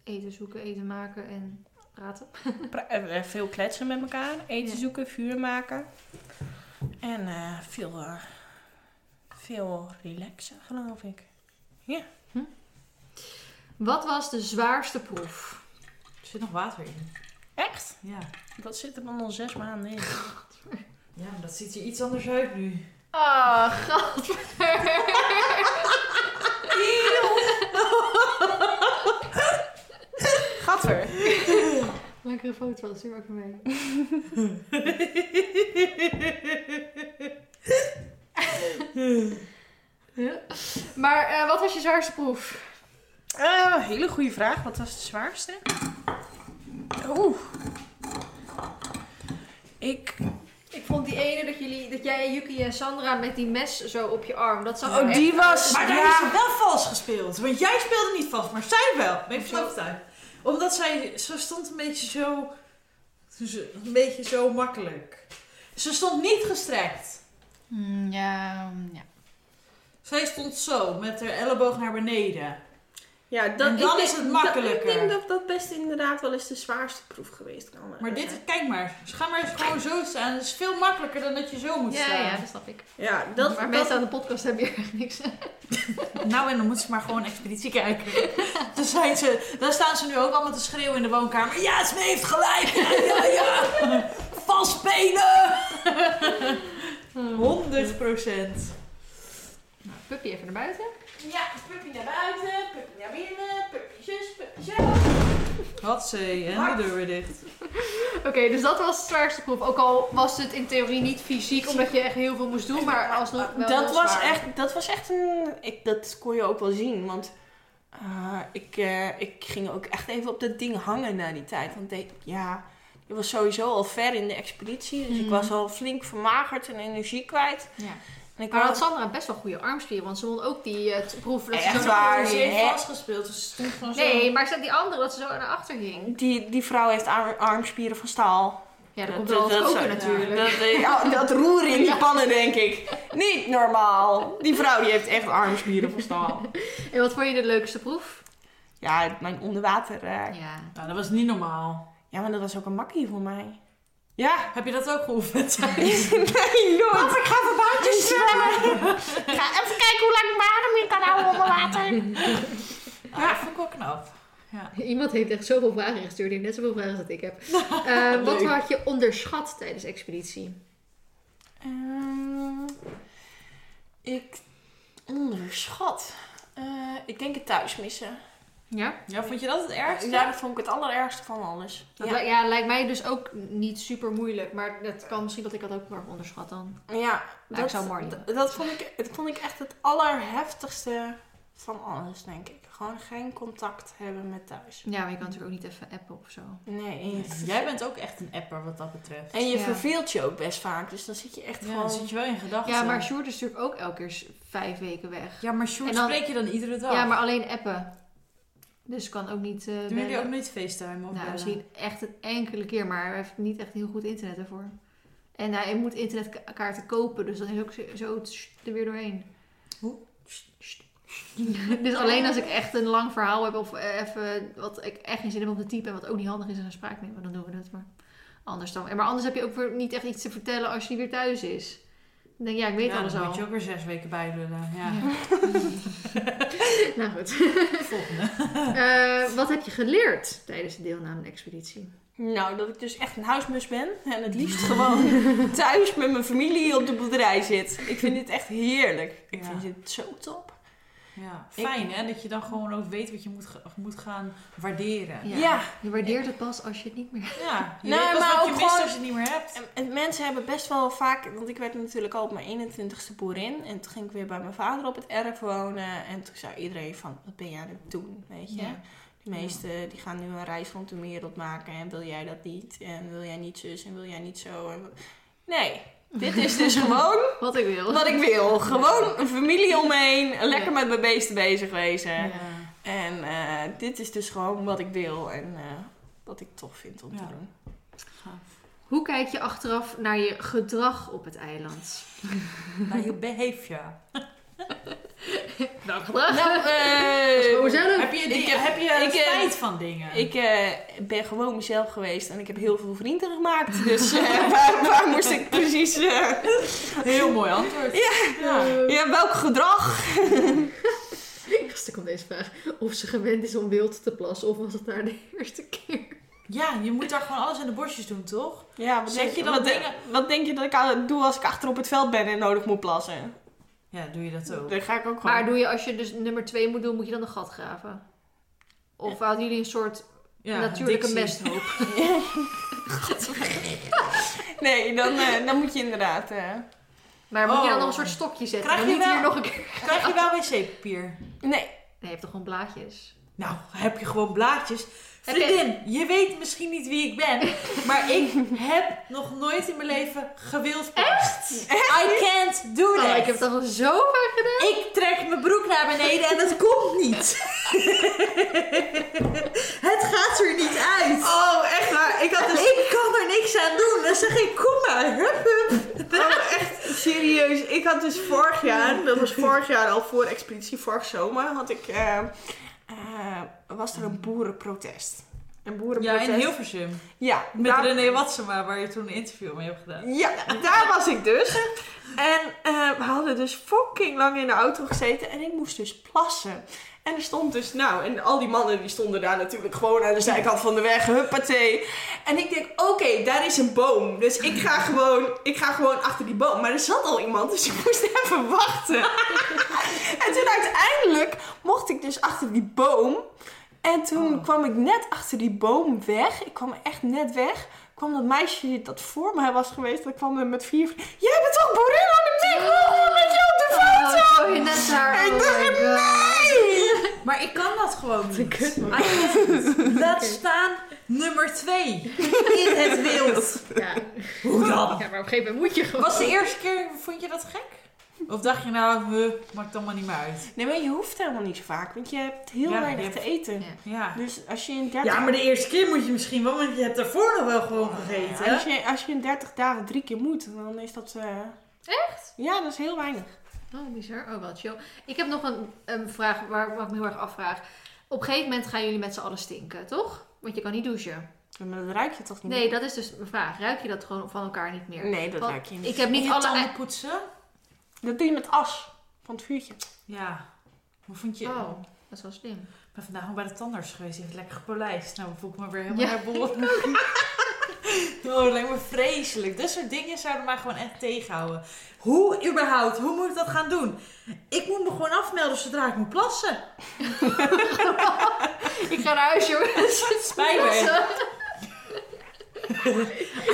eten zoeken, eten maken en praten? Pra- eh, veel kletsen met elkaar. Eten Ja. zoeken, vuur maken. En eh, veel, eh, veel relaxen, geloof ik. Wat was de zwaarste proef? Er zit nog water in. Echt? Ja. Dat zit er dan al zes maanden in. Ja, maar dat ziet er iets anders uit nu. Ah, god. Gadver. Lekkere foto, stuur ook mee. Ja. Maar eh, wat was je zwaarste proef? Eh, hele goede vraag. Wat was de zwaarste? Oeh. Ik... Ik vond die ene dat, jullie, dat jij, Yuki en Sandra met die mes zo op je arm. Dat zag er Oh, echt die was... Maar daar ja. is ze wel vals gespeeld. Want jij speelde niet vals, maar zij wel. Ben je van overtuigd? Omdat zij, ze stond een beetje zo, ze- een beetje zo makkelijk. Ze stond niet gestrekt. ja, ja. Zij stond zo, met haar elleboog naar beneden. Ja, dat, En dan ik is het makkelijker. dat- ik denk dat dat best inderdaad wel eens de zwaarste proef geweest kan Maar zijn. dit, kijk maar, ze gaan maar eens gewoon zo staan. Het is veel makkelijker dan dat je zo moet Ja, staan. ja, dat snap ik. Ja, dat... maar dat mensen aan de podcast hebben hier echt niks. Nou, en dan moeten ze maar gewoon expeditie kijken. dan, zijn ze, dan staan ze nu ook allemaal te schreeuwen in de woonkamer. Ja, Sme heeft gelijk. Ja, ja, ja. Vals spelen. 100 procent. puppy even naar buiten. Ja, puppy naar buiten, puppy naar binnen, puppy zus, puppy zo. Wat zee, en de deur weer dicht. Oké, dus dat was de zwaarste proef. Ook al was het in theorie niet fysiek, omdat je echt heel veel moest doen, maar alsnog wel dat, was zwaar. echt, dat was echt een... Ik, dat kon je ook wel zien, want eh, ik, eh, ik ging ook echt even op dat ding hangen na die tijd. Want ik, ja, ik was sowieso al ver in de expeditie, dus ik Mhm. was al flink vermagerd en energie kwijt. Ja. En ik Maar had Sandra best wel goede armspieren, want ze won ook die eh, proef dat ze Echt zo waar, Ze heeft vastgespeeld, dus ze stond gewoon zo. Nee, maar ze had die andere dat ze zo naar achter ging. die, die vrouw heeft ar- armspieren van staal. Ja, dat Dat- komt wel dat- koken natuurlijk. Dat, eh, ja, dat roeren in die pannen, denk ik. Niet normaal. Die vrouw die heeft echt armspieren van staal. En wat vond je de leukste proef? Ja, mijn onderwater. eh, Ja. Nou, dat was niet normaal. Ja, maar dat was ook een makkie voor mij. Ja. Heb je dat ook geoefend? nee, nooit. ik ga even buiten zwemmen. ga even kijken hoe lang ik mijn adem in kan houden onder water. Ja, dat vond ik wel knap. Ja. Iemand heeft echt zoveel vragen gestuurd. Die heeft net zoveel vragen als dat ik heb. Eh, wat had je onderschat tijdens de expeditie? Ehm, ik onderschat. Eh, ik denk het thuis missen. Ja? ja, vond je dat het ergste? Ja, dat vond ik het allerergste van alles. Dat Ja. ja, lijkt mij dus ook niet super moeilijk. Maar dat kan misschien dat ik dat ook wel onderschat dan. Ja, Ja, ik zou dat, dat vond ik, dat vond ik echt het allerheftigste van alles, denk ik. Gewoon geen contact hebben met thuis. Ja, maar je kan natuurlijk ook niet even appen of zo. Nee, Jij bent ook echt een apper wat dat betreft. en je Ja. verveelt je ook best vaak. Dus dan zit je echt Ja, gewoon... dan zit je wel in gedachten. Ja, maar Sjoerd is natuurlijk ook elke keer vijf weken weg. Ja, maar Sjoerd dan- spreek je dan iedere dag? Ja, maar alleen appen. Dus kan ook niet. eh Doen jullie ook nooit FaceTime of Nou, misschien echt een enkele keer, maar hij heeft niet echt heel goed internet ervoor. En hij moet internetkaarten kopen, dus dan is ook zo- er weer doorheen. Hoe? dus alleen als ik echt een lang verhaal heb of eh, even wat ik echt geen zin heb om te typen en wat ook niet handig is in een spraak nemen, dan doen we dat maar. Anders dan. Maar anders heb je ook weer niet echt iets te vertellen als je weer thuis is. Dan denk ja, ik weet ja, alles dan al. moet je ook weer zes weken bijlullen. Ja. nou goed. Volgende. Eh, wat heb je geleerd tijdens de deelname aan de expeditie? Nou, dat ik dus echt een huismus ben. En het liefst gewoon thuis met mijn familie op de boerderij zit. Ik vind dit echt heerlijk. Ik Ja. vind dit zo top. Ja, fijn hè, dat je dan gewoon ook weet wat je moet, moet gaan waarderen. Ja. Ja. Je waardeert het pas als je het niet meer Ja, je Nee, weet pas maar wat je ook mist gewoon- als je het niet meer hebt. En, en mensen hebben best wel vaak... Want ik werd natuurlijk al op mijn 21ste boerin. En toen ging ik weer bij mijn vader op het erf wonen. En toen zei iedereen van, wat ben jij aan het doen? Weet je? Ja. De meesten die gaan nu een reis rond de wereld maken. En wil jij dat niet? En wil jij niet zus? En wil jij niet zo? En... Nee, dit is dus gewoon Wat ik wil. wat ik wil. Gewoon een familie omheen. Lekker met mijn beesten bezig wezen. Ja. En eh, dit is dus gewoon wat ik wil. En eh, wat ik tof vind om te doen. Hoe kijk je achteraf naar je gedrag op het eiland? Nou, je behavior. Nou, gedrag? Nou, eh, Gewoon zelf. Heb je, Ik die, heb- heb je ik, eh, spijt van dingen? ik eh, ben gewoon mezelf geweest. En ik heb heel veel vrienden gemaakt. Dus eh, waar, waar moest ik precies... eh, Heel mooi antwoord. Ja. ja, welk gedrag? Eerst komt deze vraag. Of ze gewend is om wild te plassen, of was het daar de eerste keer? Ja, je moet daar gewoon alles in de bosjes doen, toch? Ja, wat Zet denk, je dan wat, dingen- wat denk je dat ik aan- doe als ik achter op het veld ben en nodig moet plassen? Ja, doe je dat ook. Dan ga ik ook gewoon... Maar doe je, als je dus nummer 2 moet doen, moet je dan een gat graven? Of hadden jullie een soort Ja, natuurlijke Dixie. mesthoop? Nee, dan, eh, dan moet je inderdaad... eh, Maar moet je dan Oh. nog een soort stokje zetten? Krijg dan je niet hier wel- nog een keer... Krijg je wel wc-papier? Nee, Nee, je hebt toch gewoon blaadjes? Nou, heb je gewoon blaadjes. Vriendin, je... weet misschien niet wie ik ben, maar ik heb nog nooit in mijn leven gewild Echt? I can't do that. Oh, ik heb het al zo vaak gedaan. Ik trek mijn broek naar beneden en het komt niet. het gaat er niet uit. Oh, echt waar. Ik had dus... Ik kan er niks aan doen. Dan zeg ik, kom maar, hup hup. Oh, echt serieus. Ik had dus vorig jaar, dat was vorig jaar al voor expeditie, vorig zomer, had ik, eh, eh, was er een boerenprotest. Een Ja, boerenprotest. in Hilversum. Ja, Met daar, René Watsema, waar je toen een interview mee hebt gedaan. ja, daar was ik dus. En eh, we hadden dus fucking lang in de auto gezeten en ik moest dus plassen. En er stond dus, nou, en al die mannen die stonden daar natuurlijk gewoon aan de zijkant van de weg, huppatee. En ik denk, oké, daar is een boom. Dus ik ga, gewoon, ik ga gewoon achter die boom. Maar er zat al iemand, dus ik moest even wachten. en toen uiteindelijk mocht ik dus achter die boom. En toen Oh. kwam ik net achter die boom weg. Ik kwam echt net weg. kwam dat meisje dat voor mij was geweest. Dat kwam er met vier... Jij bent toch Boerin aan de Miek? Oh, met jou op de foto! Oh, je net daar... Ik oh dacht, nee! Maar ik kan dat gewoon niet. I can't. Laat staan nummer 2 in het wild. Ja. Hoe dan? ja, maar op een gegeven moment moet je gewoon... Was de eerste keer, vond je dat gek? Of dacht je nou, huh, maakt allemaal niet meer uit? Nee, maar je hoeft helemaal niet zo vaak. Want je hebt heel Ja, weinig te eten. Ja. Ja. Dus als je in 30... Ja, maar de eerste keer moet je misschien wel, want je hebt daarvoor nog wel gewoon gegeten. Als je, als je in 30 dagen drie keer moet, dan is dat... eh, Echt? Ja, dat is heel weinig. Oh, bizar. Oh, wat chill. Ik heb nog een, een vraag waar, waar ik me heel erg afvraag. Op een gegeven moment gaan jullie met z'n allen stinken, toch? Want je kan niet douchen. Maar dat ruik je toch niet Nee, dat is dus mijn vraag. Ruik je dat gewoon van elkaar niet meer? Nee, dat Want ruik je niet. Ik heb niet alle... tanden poetsen? Dat doe je met as van het vuurtje. Ja. Hoe vond je... Oh, dat is wel slim. Ik ben vandaag nog bij de tandarts geweest. Die heeft lekker gepolijst. Nou, voel ik me weer helemaal Ja, naar boven. oh, dat lijkt me vreselijk. Dat soort dingen zouden mij gewoon echt tegenhouden. Hoe überhaupt? Hoe moet ik dat gaan doen? Ik moet me gewoon afmelden zodra ik moet plassen. Ik ga naar huis, jongens. Spijt me.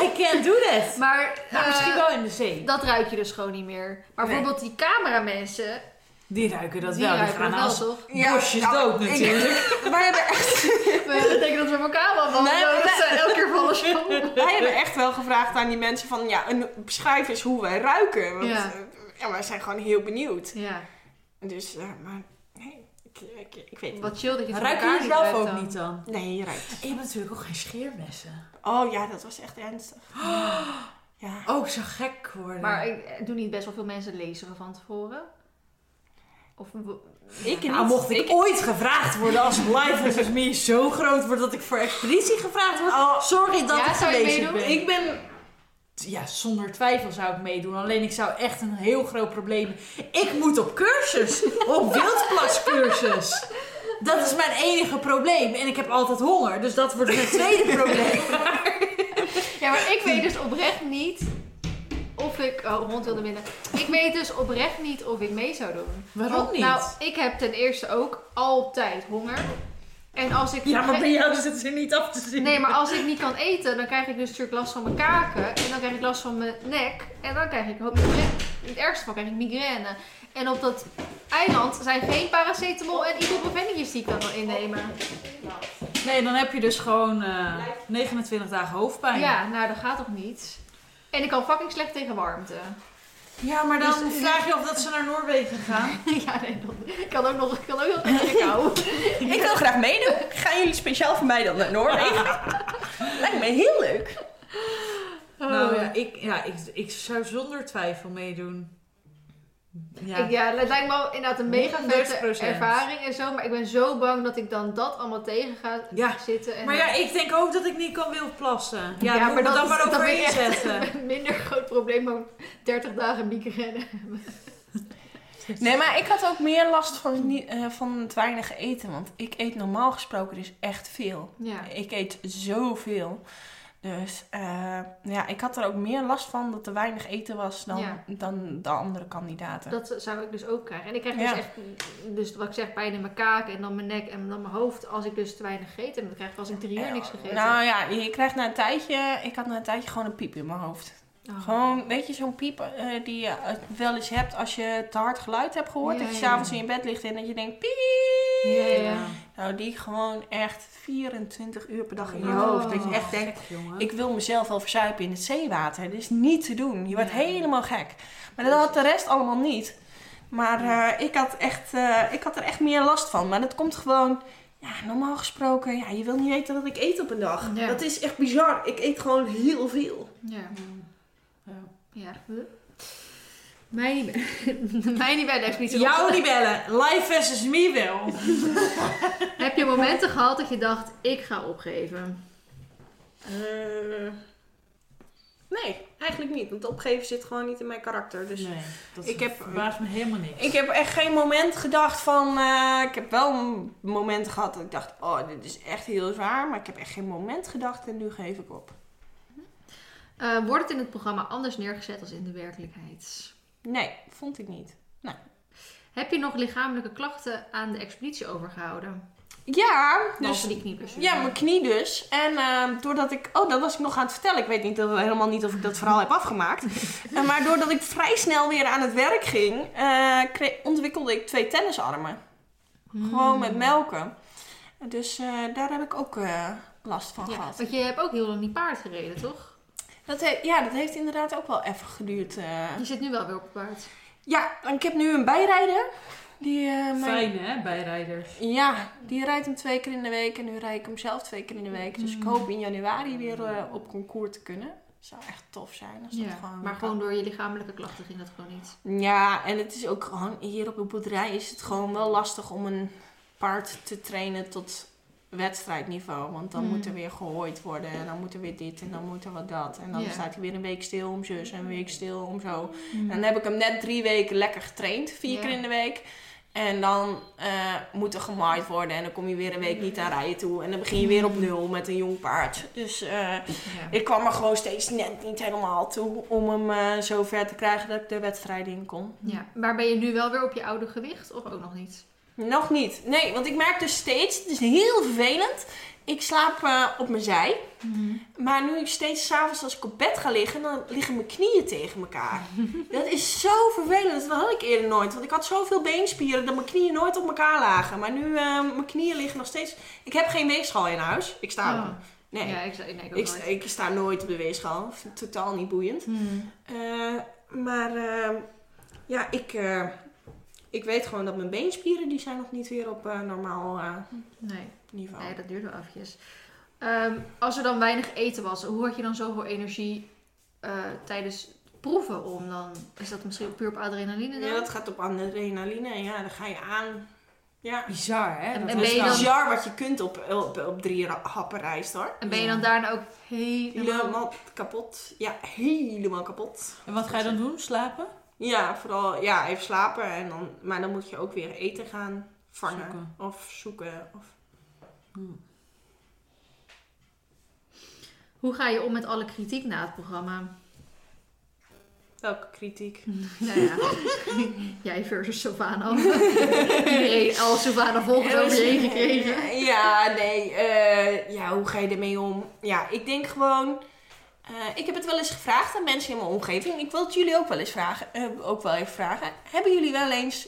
I can't do that. Maar Nou, eh, misschien wel in de zee. dat ruik je dus gewoon niet meer. Maar Nee. bijvoorbeeld die cameramensen, Die ruiken dat die wel. Die ruiken gaan wel, als toch? bosjes Ja, dood ik- natuurlijk. Wij hebben echt, We denken dat we elkaar wel van. Nee, dat maar- zijn elke keer vallen zo. wij hebben echt wel gevraagd aan die mensen van... Ja, een, beschrijf eens hoe wij ruiken. Want Ja. ja. ja, wij zijn gewoon heel benieuwd. Ja, Dus, eh, maar... Nee, ik, ik, ik weet het wat chill dat je Ruik je niet ruikt ook dan. niet dan? niet. Nee, je ruikt. Je hebt natuurlijk ook geen scheermessen. Oh ja, dat was echt ernstig. Ja. Oh, ik zou gek worden. Maar ik, eh, doen niet best wel veel mensen lezen van tevoren? Of Ik Nou, mocht ik, ooit gevraagd worden als Live versus Me zo groot wordt dat ik voor expeditie gevraagd word. Oh, Sorry dat Ja, ik meedoen? ben. ik ben... Ja, zonder twijfel zou ik meedoen. Alleen ik zou echt een heel groot probleem... Ik moet op cursus. Op wildplascursus. Dat is mijn enige probleem. En ik heb altijd honger. Dus dat wordt mijn tweede probleem. Ja, maar ik weet dus oprecht niet of ik... Oh, hond wilde winnen. Ik weet dus oprecht niet of ik mee zou doen. Waarom Want, niet? Nou, ik heb ten eerste ook altijd honger. En als ik... Ja, maar bij jou zit er niet af te zien. Nee, maar als ik niet kan eten, dan krijg ik dus natuurlijk last van mijn kaken. En dan krijg ik last van mijn nek. En dan krijg ik migraine. In het ergste geval krijg ik migraine. En op dat eiland zijn geen paracetamol en ibuprofennetjes die ik kan innemen. Nee, dan heb je dus gewoon eh, 29 dagen hoofdpijn. Ja, nou dat gaat toch niet? En ik kan fucking slecht tegen warmte. Ja, maar dan Dus- vraag je of dat ze naar Noorwegen gaan. ja, nee, dat- ik kan ook nog, ik kan ook nog tegen de kou. Ik wil graag meedoen. Gaan jullie speciaal voor mij dan naar Noorwegen? Lijkt me heel leuk. Nou ja, ik, ja ik, ik zou zonder twijfel meedoen. Ja. Ik, ja, het lijkt me wel inderdaad een mega vette 100%. ervaring en zo. Maar ik ben zo bang dat ik dan dat allemaal tegen ga Ja. zitten. En Maar ja, ik denk ook dat ik niet kan wildplassen. Ja, Ja, maar dat dan is- maar over inzetten. een minder groot probleem dan 30 dagen migraine. Nee, maar ik had ook meer last van, eh, van het weinige eten. Want ik eet normaal gesproken dus echt veel. Ja. Ik eet zoveel. Dus eh, ja, ik had er ook meer last van dat er weinig eten was dan, Ja. dan de andere kandidaten. Dat zou ik dus ook krijgen. En ik krijg Ja. dus echt, dus wat ik zeg, pijn in mijn kaak en dan mijn nek en dan mijn hoofd. Als ik dus te weinig gegeten heb, dan krijg ik als ik drie uur niks gegeten. Nou ja, je krijgt na een tijdje, ik had na een tijdje gewoon een piep in mijn hoofd. Oh. Gewoon, weet je, zo'n piep eh, die je eh, wel eens hebt als je te hard geluid hebt gehoord. Ja, dat je s'avonds ja. in je bed ligt en dat je denkt piep. Ja, ja. Nou, die gewoon echt 24 uur per dag in je Oh. hoofd. Dat je echt denkt, Gek, ik wil mezelf wel verzuipen in het zeewater. Dat is niet te doen. Je wordt helemaal gek. Maar dat had de rest allemaal niet. Maar eh, ik, had echt, ik had er echt meer last van. Maar dat komt gewoon... Ja, normaal gesproken, ja, je wil niet weten dat ik eet op een dag. Dat is echt bizar. Ik eet gewoon heel veel. Ja. Ja. Huh? Mij niet bij. Mij niet bij de expeditie. Jou niet bellen. Live versus me wel. Heb je momenten gehad dat je dacht, ik ga opgeven? Eh, nee. eigenlijk niet. Want opgeven zit gewoon niet in mijn karakter. Dus nee, dat ik heb- verbaast me helemaal niks. ik heb echt geen moment gedacht van... eh, ik heb wel een moment gehad dat ik dacht... Oh, dit is echt heel zwaar. Maar ik heb echt geen moment gedacht en nu geef ik op. Eh, wordt het in het programma anders neergezet als in de werkelijkheid? Nee, vond ik niet. Heb je nog lichamelijke klachten aan de expeditie overgehouden? Ja, Dus die. Ja, mijn knie dus. En ehm, doordat ik... Oh, dat was ik nog aan het vertellen. Ik weet niet, helemaal niet of ik dat verhaal heb afgemaakt. Eh, maar doordat ik vrij snel weer aan het werk ging... eh, ontwikkelde ik twee tennisarmen. Hmm. Gewoon met melken. Dus daar heb ik ook last van Ja, gehad. want je hebt ook heel lang niet paard gereden, toch? Dat he- ja, dat heeft inderdaad ook wel even geduurd. eh. Je zit nu wel weer op het paard. Ja, en ik heb nu een bijrijder. Die, eh, mijn- Fijn hè, bijrijders. Ja, die rijdt hem twee keer in de week. En nu rijd ik hem zelf twee keer in de week. Dus ik hoop in januari weer eh, op concours te kunnen. zou echt tof zijn als dat Ja, gewoon maar kan. gewoon door je lichamelijke klachten ging dat gewoon niet. Ja, en het is ook gewoon hier op de boerderij is het gewoon wel lastig om een paard te trainen tot wedstrijdniveau. Want dan Hmm. moet er weer gehooid worden en dan moet er weer dit en dan moet er wat dat. En dan staat hij weer een week stil om zus en een week stil om zo. Hmm. En dan heb ik hem net drie weken lekker getraind, vier keer in de week. En dan eh, moet er gemaaid worden en dan kom je weer een week niet aan rijden toe. En dan begin je weer op nul met een jong paard. Dus eh, Ja. ik kwam er gewoon steeds net niet helemaal toe om hem eh, zo ver te krijgen dat ik de wedstrijd in kon. ja. Maar ben je nu wel weer op je oude gewicht of ook nog niet? Nog niet. Nee, want ik merk dus steeds, het is heel vervelend. Ik slaap eh, op mijn zij. Maar nu ik steeds s'avonds als ik op bed ga liggen, dan liggen mijn knieën tegen elkaar. dat is zo vervelend. Dat had ik eerder nooit. Want ik had zoveel beenspieren dat mijn knieën nooit op elkaar lagen. Maar nu, eh, mijn knieën liggen nog steeds... Ik heb geen weegschaal in huis. Ik sta... Oh. Nee, Ja, ik, nee, ik sta, ik sta nooit op de weegschaal. Totaal niet boeiend. Hmm. Eh, maar ja, ik, ik weet gewoon dat mijn beenspieren die zijn nog niet weer op eh, normaal eh, Nee. niveau. nee, dat duurde wel eventjes. Ehm, als er dan weinig eten was, hoe had je dan zoveel energie eh, tijdens het proeven om dan? Is dat misschien puur op adrenaline dan? Ja, dat gaat op adrenaline en ja, dan ga je aan. Ja, Bizar hè? En- Dat en was ben je dan- bizar wat je kunt op, op, op drie happen rijst hoor. En ben je dan daarna ook helemaal... Helemaal kapot. Ja, helemaal kapot. En wat ga je dan doen? Slapen? Ja, vooral ja, even slapen. En dan, maar dan moet je ook weer eten gaan vangen. Zoeken. Of zoeken. Of... Hoe ga je om met alle kritiek na het programma? Welke kritiek? Nou ja, jij versus Sylvana. Iedereen, al Sylvana volgers over je heen gekregen. Ja, nee. eh, ja, hoe ga je ermee om? Ja, ik denk gewoon... eh, ik heb het wel eens gevraagd aan mensen in mijn omgeving. Ik wil het jullie ook wel eens vragen. eh, ook wel even vragen. Hebben jullie wel eens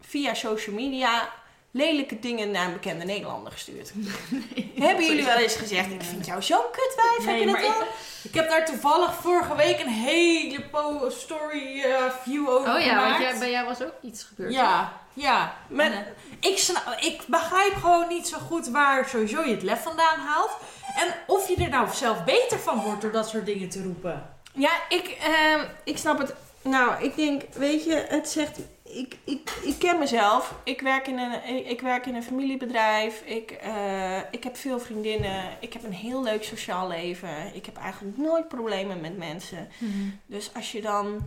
via social media lelijke dingen naar een bekende Nederlander gestuurd? Hebben jullie wel eens gezegd, ik vind jou zo'n kutwijf? heb Nee, je dat wel? Ik heb daar toevallig vorige week een hele story eh, view over Oh ja, gemaakt. want jij, bij jou was ook iets gebeurd. Ja, ja. Maar- En, eh, ik, sna- ik begrijp gewoon niet zo goed waar sowieso je het lef vandaan haalt. En of je er nou zelf beter van wordt door dat soort dingen te roepen. Ja, ik, ehm, ik snap het. Nou, ik denk, weet je, het zegt. Ik, ik, ik ken mezelf. Ik werk in een, ik, ik werk in een familiebedrijf. Ik, eh, ik heb veel vriendinnen. Ik heb een heel leuk sociaal leven. Ik heb eigenlijk nooit problemen met mensen. Mhm. Dus als je dan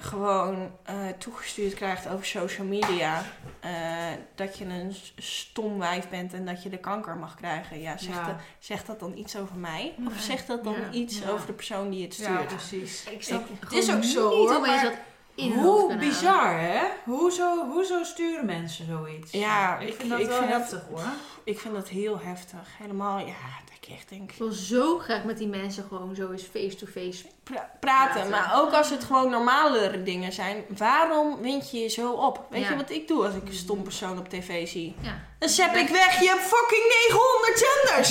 gewoon eh, toegestuurd krijgt over social media eh, dat je een stom wijf bent en dat je de kanker mag krijgen, ja, zegt, Ja. Dat, zegt dat dan iets over mij? Of zegt dat dan Ja. iets Ja. over de persoon die het Ja, stuurt? precies. Ik snap Ik- het is ook zo, niet hoor, maar dat Hoe bizar, hè? Hoezo, hoezo sturen mensen zoiets? Ja, ik ik- vind dat ik wel vind dat- heftig, hoor. Ik vind dat heel heftig. Helemaal, ja, echt denk. Ik wil zo graag met die mensen gewoon zo eens face-to-face. pra- praten. Praten. Maar ook als het gewoon normalere dingen zijn. Waarom wind je je zo op? Weet Ja. je wat ik doe als ik een stom persoon op tv zie? Ja. Dan zet ik weg, je hebt fucking 900 zenders!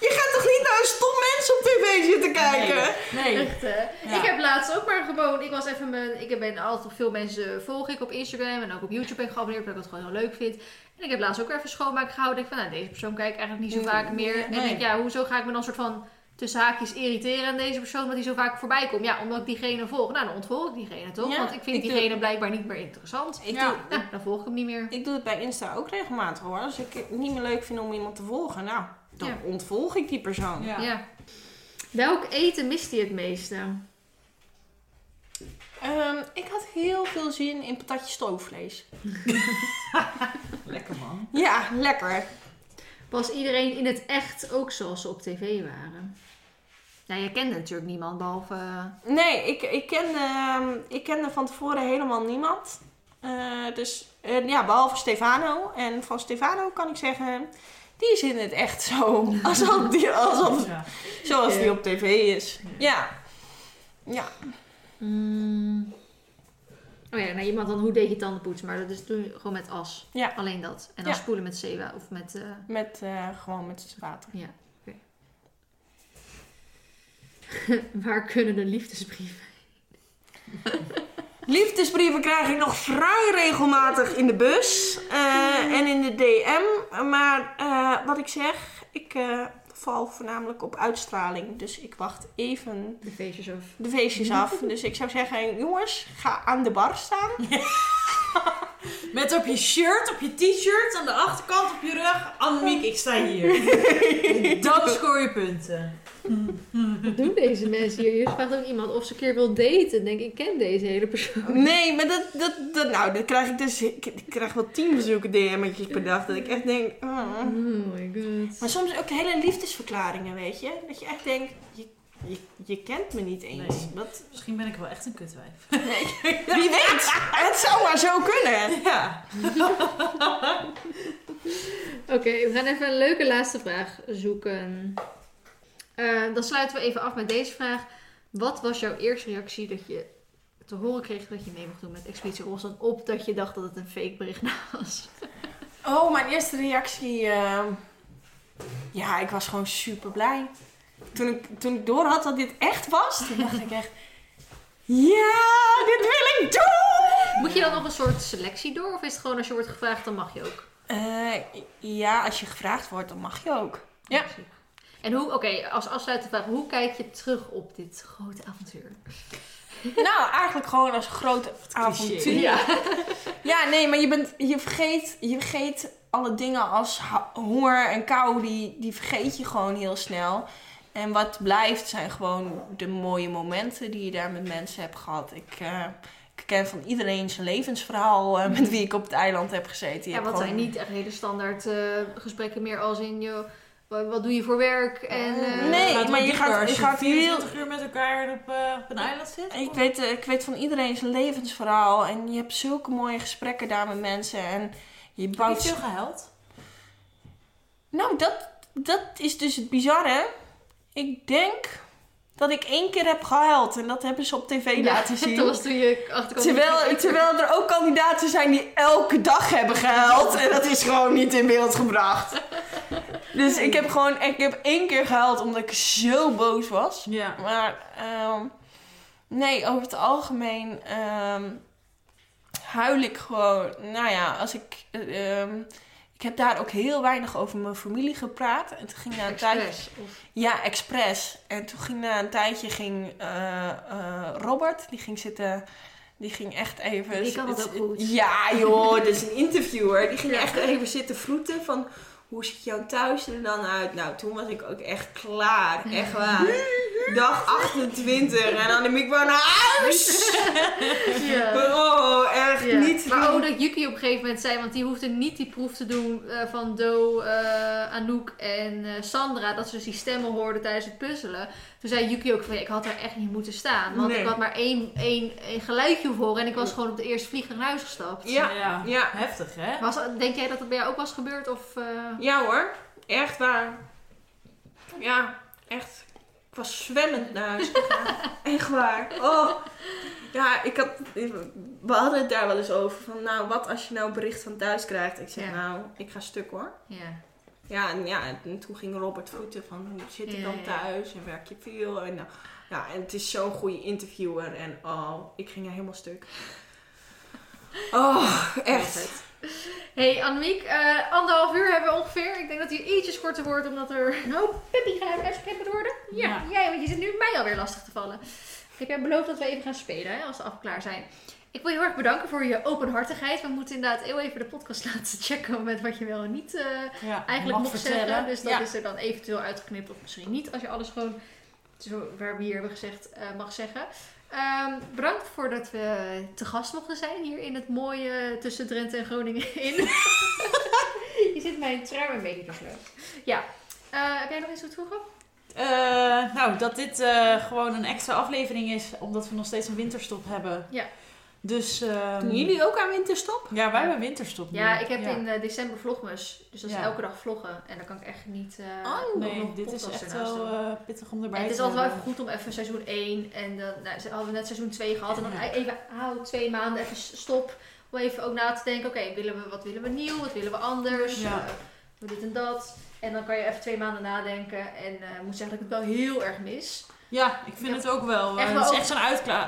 Je gaat toch niet naar een stom mens op tv zitten kijken? Nee. Echt. Ik heb laatst ook maar gewoon, ik was even mijn, ik ben altijd veel mensen volg ik op Instagram en ook op YouTube ben ik geabonneerd, omdat ik het gewoon heel leuk vind. En ik heb laatst ook even schoonmaak gehouden. Ik denk van, nou, deze persoon kijk ik eigenlijk niet zo vaak meer. En Nee. denk, ja, hoezo ga ik me dan soort van tussen haakjes irriteren aan deze persoon, omdat hij zo vaak voorbij komt? Ja, omdat ik diegene volg. Nou, dan ontvolg ik diegene toch? Ja, Want ik vind ik doe- diegene blijkbaar niet meer interessant. Ik, Ja. doe, Nou, dan volg ik hem niet meer. ik doe het bij Insta ook regelmatig hoor. Als ik het niet meer leuk vind om iemand te volgen, nou, dan Ja. ontvolg ik die persoon. Ja. Ja. Welk eten mist hij het meeste? Ehm, ik had heel veel zin in patatje stoofvlees. Lekker man. Ja, lekker. Was iedereen in het echt ook zoals ze op tv waren? Nou, je kende natuurlijk niemand behalve... Nee, ik, ik, kende, ehm, ik kende van tevoren helemaal niemand. Eh, dus eh, ja, behalve Stefano. En van Stefano kan ik zeggen, die is in het echt zo. Alsof die, alsof, Ja. zoals die op tv is. Ja. Ja. Mm. Oh ja, nou, iemand dan hoe deed je tandenpoetsen? Maar dat is toen gewoon met as. Ja. Alleen dat. En dan Ja. spoelen met zeewa of met... eh, Met, eh, gewoon met water. ja, oké. Waar kunnen de liefdesbrieven? Liefdesbrieven krijg ik nog vrij regelmatig in de bus eh, en in de DM. Maar wat ik zeg, ik val voornamelijk op uitstraling. Dus ik wacht even De feestjes of... de feestjes af. Dus ik zou zeggen, jongens, ga aan de bar staan. Met op je shirt, op je t-shirt, aan de achterkant op je rug. Annemiek, ik sta hier. Dan scoor je punten. Wat doen deze mensen hier? Je vraagt ook iemand of ze een keer wil daten. Denk ik, ik ken deze hele persoon. Nee, maar dat, dat, dat, nou, dat krijg ik dus. Ik, ik krijg wel tien bezoeken DM'tjes per dag. Dat ik echt denk. oh. Oh my god. Maar soms ook hele liefdesverklaringen, weet je. Dat je echt denkt, je, je, je kent me niet eens. Nee. Wat, Misschien ben ik wel echt een kutwijf. wie weet, het zou maar zo kunnen. Ja. Oké, we gaan even een leuke laatste vraag zoeken. Eh, dan sluiten we even af met deze vraag. Wat was jouw eerste reactie dat je te horen kreeg dat je mee mocht doen met Expeditie Robinson op dat je dacht dat het een fake bericht was? Oh, mijn eerste reactie. ehm, ja, ik was gewoon super blij. Toen ik, toen ik door had dat dit echt was, toen dacht ik echt. Ja, dit wil ik doen! Moet je dan nog een soort selectie door? Of is het gewoon als je wordt gevraagd, dan mag je ook? Eh, ja, als je gevraagd wordt, dan mag je ook. Ja. En hoe, oké, als afsluitende vraag, hoe kijk je terug op dit grote avontuur? Nou, eigenlijk gewoon als groot avontuur. Ja. Ja, nee, maar je, bent, je, vergeet, je vergeet alle dingen als honger en kou, die, die vergeet je gewoon heel snel. En wat blijft zijn gewoon de mooie momenten die je daar met mensen hebt gehad. Ik, eh, ik ken van iedereen zijn levensverhaal eh, met wie ik op het eiland heb gezeten. Je Ja, hebt wat gewoon- zijn niet echt hele standaard eh, gesprekken meer als in, joh, wat, wat doe je voor werk? En, eh, Nee, Gaat maar je gaat- je gaat heel- 24 uur met elkaar op, eh, op een eiland zit. Ik weet, eh, ik weet van iedereen zijn levensverhaal. En je hebt zulke mooie gesprekken daar met mensen. En je Heb je bouwt veel gehuild? Nou, dat, dat is dus het bizarre. Ik denk dat ik één keer heb gehuild en dat hebben ze op tv Ja, laten dat zien. was toen je achterkwam. Terwijl, terwijl er ook kandidaten zijn die elke dag hebben gehuild en dat is gewoon niet in beeld gebracht. Dus ik heb gewoon ik heb één keer gehuild omdat ik zo boos was. Ja. Maar ehm, nee, over het algemeen ehm, huil ik gewoon. Nou ja, als ik. eh, ehm, ik heb daar ook heel weinig over mijn familie gepraat. En toen ging na een tijdje. Of, Ja, expres. En toen ging na een tijdje ging eh, eh, Robert, die ging zitten. Die ging echt even. Die kan ook goed. Ja, joh, dat is een interviewer. Die ging Ja. echt even zitten vroeten van. Hoe ziet jouw thuis er dan uit? Nou, toen was ik ook echt klaar. Echt waar. Dag 28 en dan neem ik wel naar huis. ja. Oh, echt Ja. niet. Maar ook dat Yuki op een gegeven moment zei, want die hoefde niet die proef te doen eh, van Do, eh, Anouk en eh, Sandra, dat ze dus die stemmen hoorden tijdens het puzzelen. Toen zei Yuki ook van, ja, ik had er echt niet moeten staan, want Nee. ik had maar één, één, één geluidje horen en ik was gewoon op de eerste vliegtuig naar huis gestapt. Ja, ja. ja. Heftig, hè? Was, denk jij dat dat bij jou ook was gebeurd? Of, eh, Ja hoor, echt waar. Ja, echt. Ik was zwemmend naar huis gegaan. echt waar. Oh. Ja, ik had, we hadden het daar wel eens over. Van nou, wat als je nou een bericht van thuis krijgt? Ik zeg Ja. nou, ik ga stuk hoor. ja. Ja, en, ja, en toen ging Robert voeten van hoe zit het Ja, dan thuis en werk je veel? En, nou, ja, en het is zo'n goede interviewer en oh, ik ging er helemaal stuk. Oh, echt. Hey Annemiek, eh, anderhalf uur hebben we ongeveer. Ik denk dat hij ietsjes korter wordt omdat er een hoop puppygeheim uitgeknipt worden. Ja, Ja. jij, want je zit nu mij alweer lastig te vallen. Ik heb beloofd dat we even gaan spelen hè, als de afklaar zijn. Ik wil je heel erg bedanken voor je openhartigheid. We moeten inderdaad heel even de podcast laten checken met wat je wel en niet eh, Ja, eigenlijk mag mocht zeggen. Dus dat Ja. is er dan eventueel uitgeknipt of misschien niet. Als je alles gewoon zo, waar we hier hebben gezegd, eh, mag zeggen. Ehm, bedankt voor dat we te gast mochten zijn hier in het mooie tussen Drenthe en Groningen in. Je zit mijn trui een beetje te Ja. Eh, heb jij nog iets voegen? Eh, nou, dat dit gewoon een extra aflevering is, omdat we nog steeds een winterstop hebben. Ja. Dus. ehm, Doen jullie ook aan winterstop? Ja, wij hebben winterstop. nu. Ja, ik heb Ja. in eh, december vlogmas. Dus dat is Ja. elke dag vloggen. En dan kan ik echt niet... eh, Oh, Nee, dit is echt wel eh, pittig om erbij En het is te altijd wel even goed om even seizoen 1 en dan nou, ze hadden we net seizoen 2 gehad en dan Ja. even hou twee maanden even stop om even ook na te denken, oké, willen we wat willen we nieuw, wat willen we anders, Ja. We dit en dat. En dan kan je even twee maanden nadenken en eh, ik moet zeggen dat ik het wel heel erg mis. Ja, ik vind het ook wel. echt eh, wel het is echt zo'n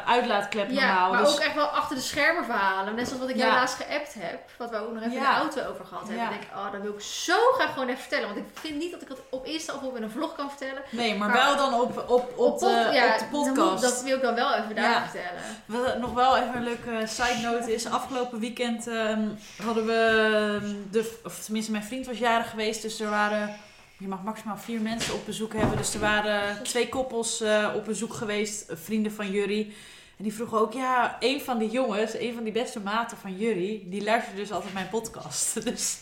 uitlaatklep Ja, normaal. maar dus- ook echt wel achter de schermen verhalen. Net zoals wat ik jou Ja. laatst geappt heb, wat we ook nog even in de auto over gehad hebben. Denk ik, oh, dat wil ik zo graag gewoon even vertellen. Want ik vind niet dat ik het op Insta of op in een vlog kan vertellen. Nee, maar, Maar- wel dan op, op, op, Op de, op podcast. Dat wil ik dan wel even daar vertellen. Wat nog wel even een leuke side note is. Afgelopen weekend ehm, hadden we. ehm, De, of tenminste, mijn vriend was jarig geweest. Dus er waren. Je mag maximaal vier mensen op bezoek hebben. Dus er waren twee koppels eh, op bezoek geweest. eh, Vrienden van Jury. En die vroegen ook, ja, een van die jongens, een van die beste maten van Jury, die luistert dus altijd mijn podcast. Dus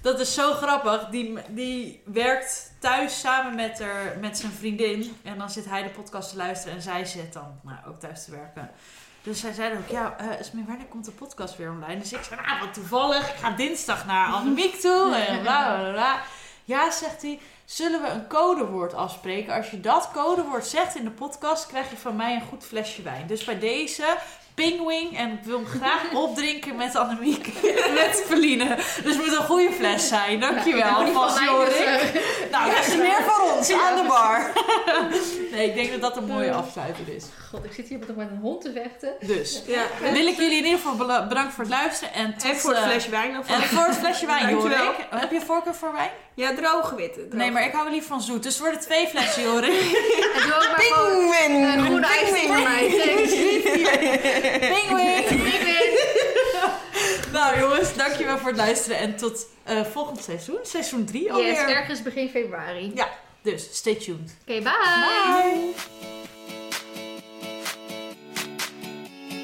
dat is zo grappig. Die, die werkt thuis samen met, haar, met zijn vriendin. En dan zit hij de podcast te luisteren en zij zit dan nou, ook thuis te werken. Dus zij zeiden ook, ja, Esmee, wanneer komt de podcast weer online? Dus ik zei, ah, wat toevallig, ik ga dinsdag naar Annemiek toe en bla bla bla. Ja, zegt hij, zullen we een codewoord afspreken? Als je dat codewoord zegt in de podcast, krijg je van mij een goed flesje wijn. Dus bij deze, pingwing, en ik wil hem graag opdrinken met Annemiek, met Feline. Dus het moet een goede fles zijn, dankjewel. Ja, die van alvast, mij dus, Jorik. eh, Nou, dat is meer voor ons, Ja, aan de bar. Nee, ik denk dat dat een mooie afsluiter is. God, ik zit hier toch met een hond te vechten. Dus, Ja. wil ik jullie in ieder geval bedanken voor het luisteren. En, tot, En voor het eh, flesje wijn En alvast. voor het flesje wijn. Jorik. Heb je voorkeur voor wijn? Ja, droge witte. droge Nee, maar ik hou liever van zoet. Dus het worden twee flessen, Jorik. En doe ook maar gewoon Pingwing! een groene ijs voor mij. Pingwing. Nou jongens, dankjewel voor het luisteren. En tot eh, volgend seizoen. Seizoen 3 alweer. Yes, ergens begin februari. Ja, dus stay tuned. Oké, bye. Bye.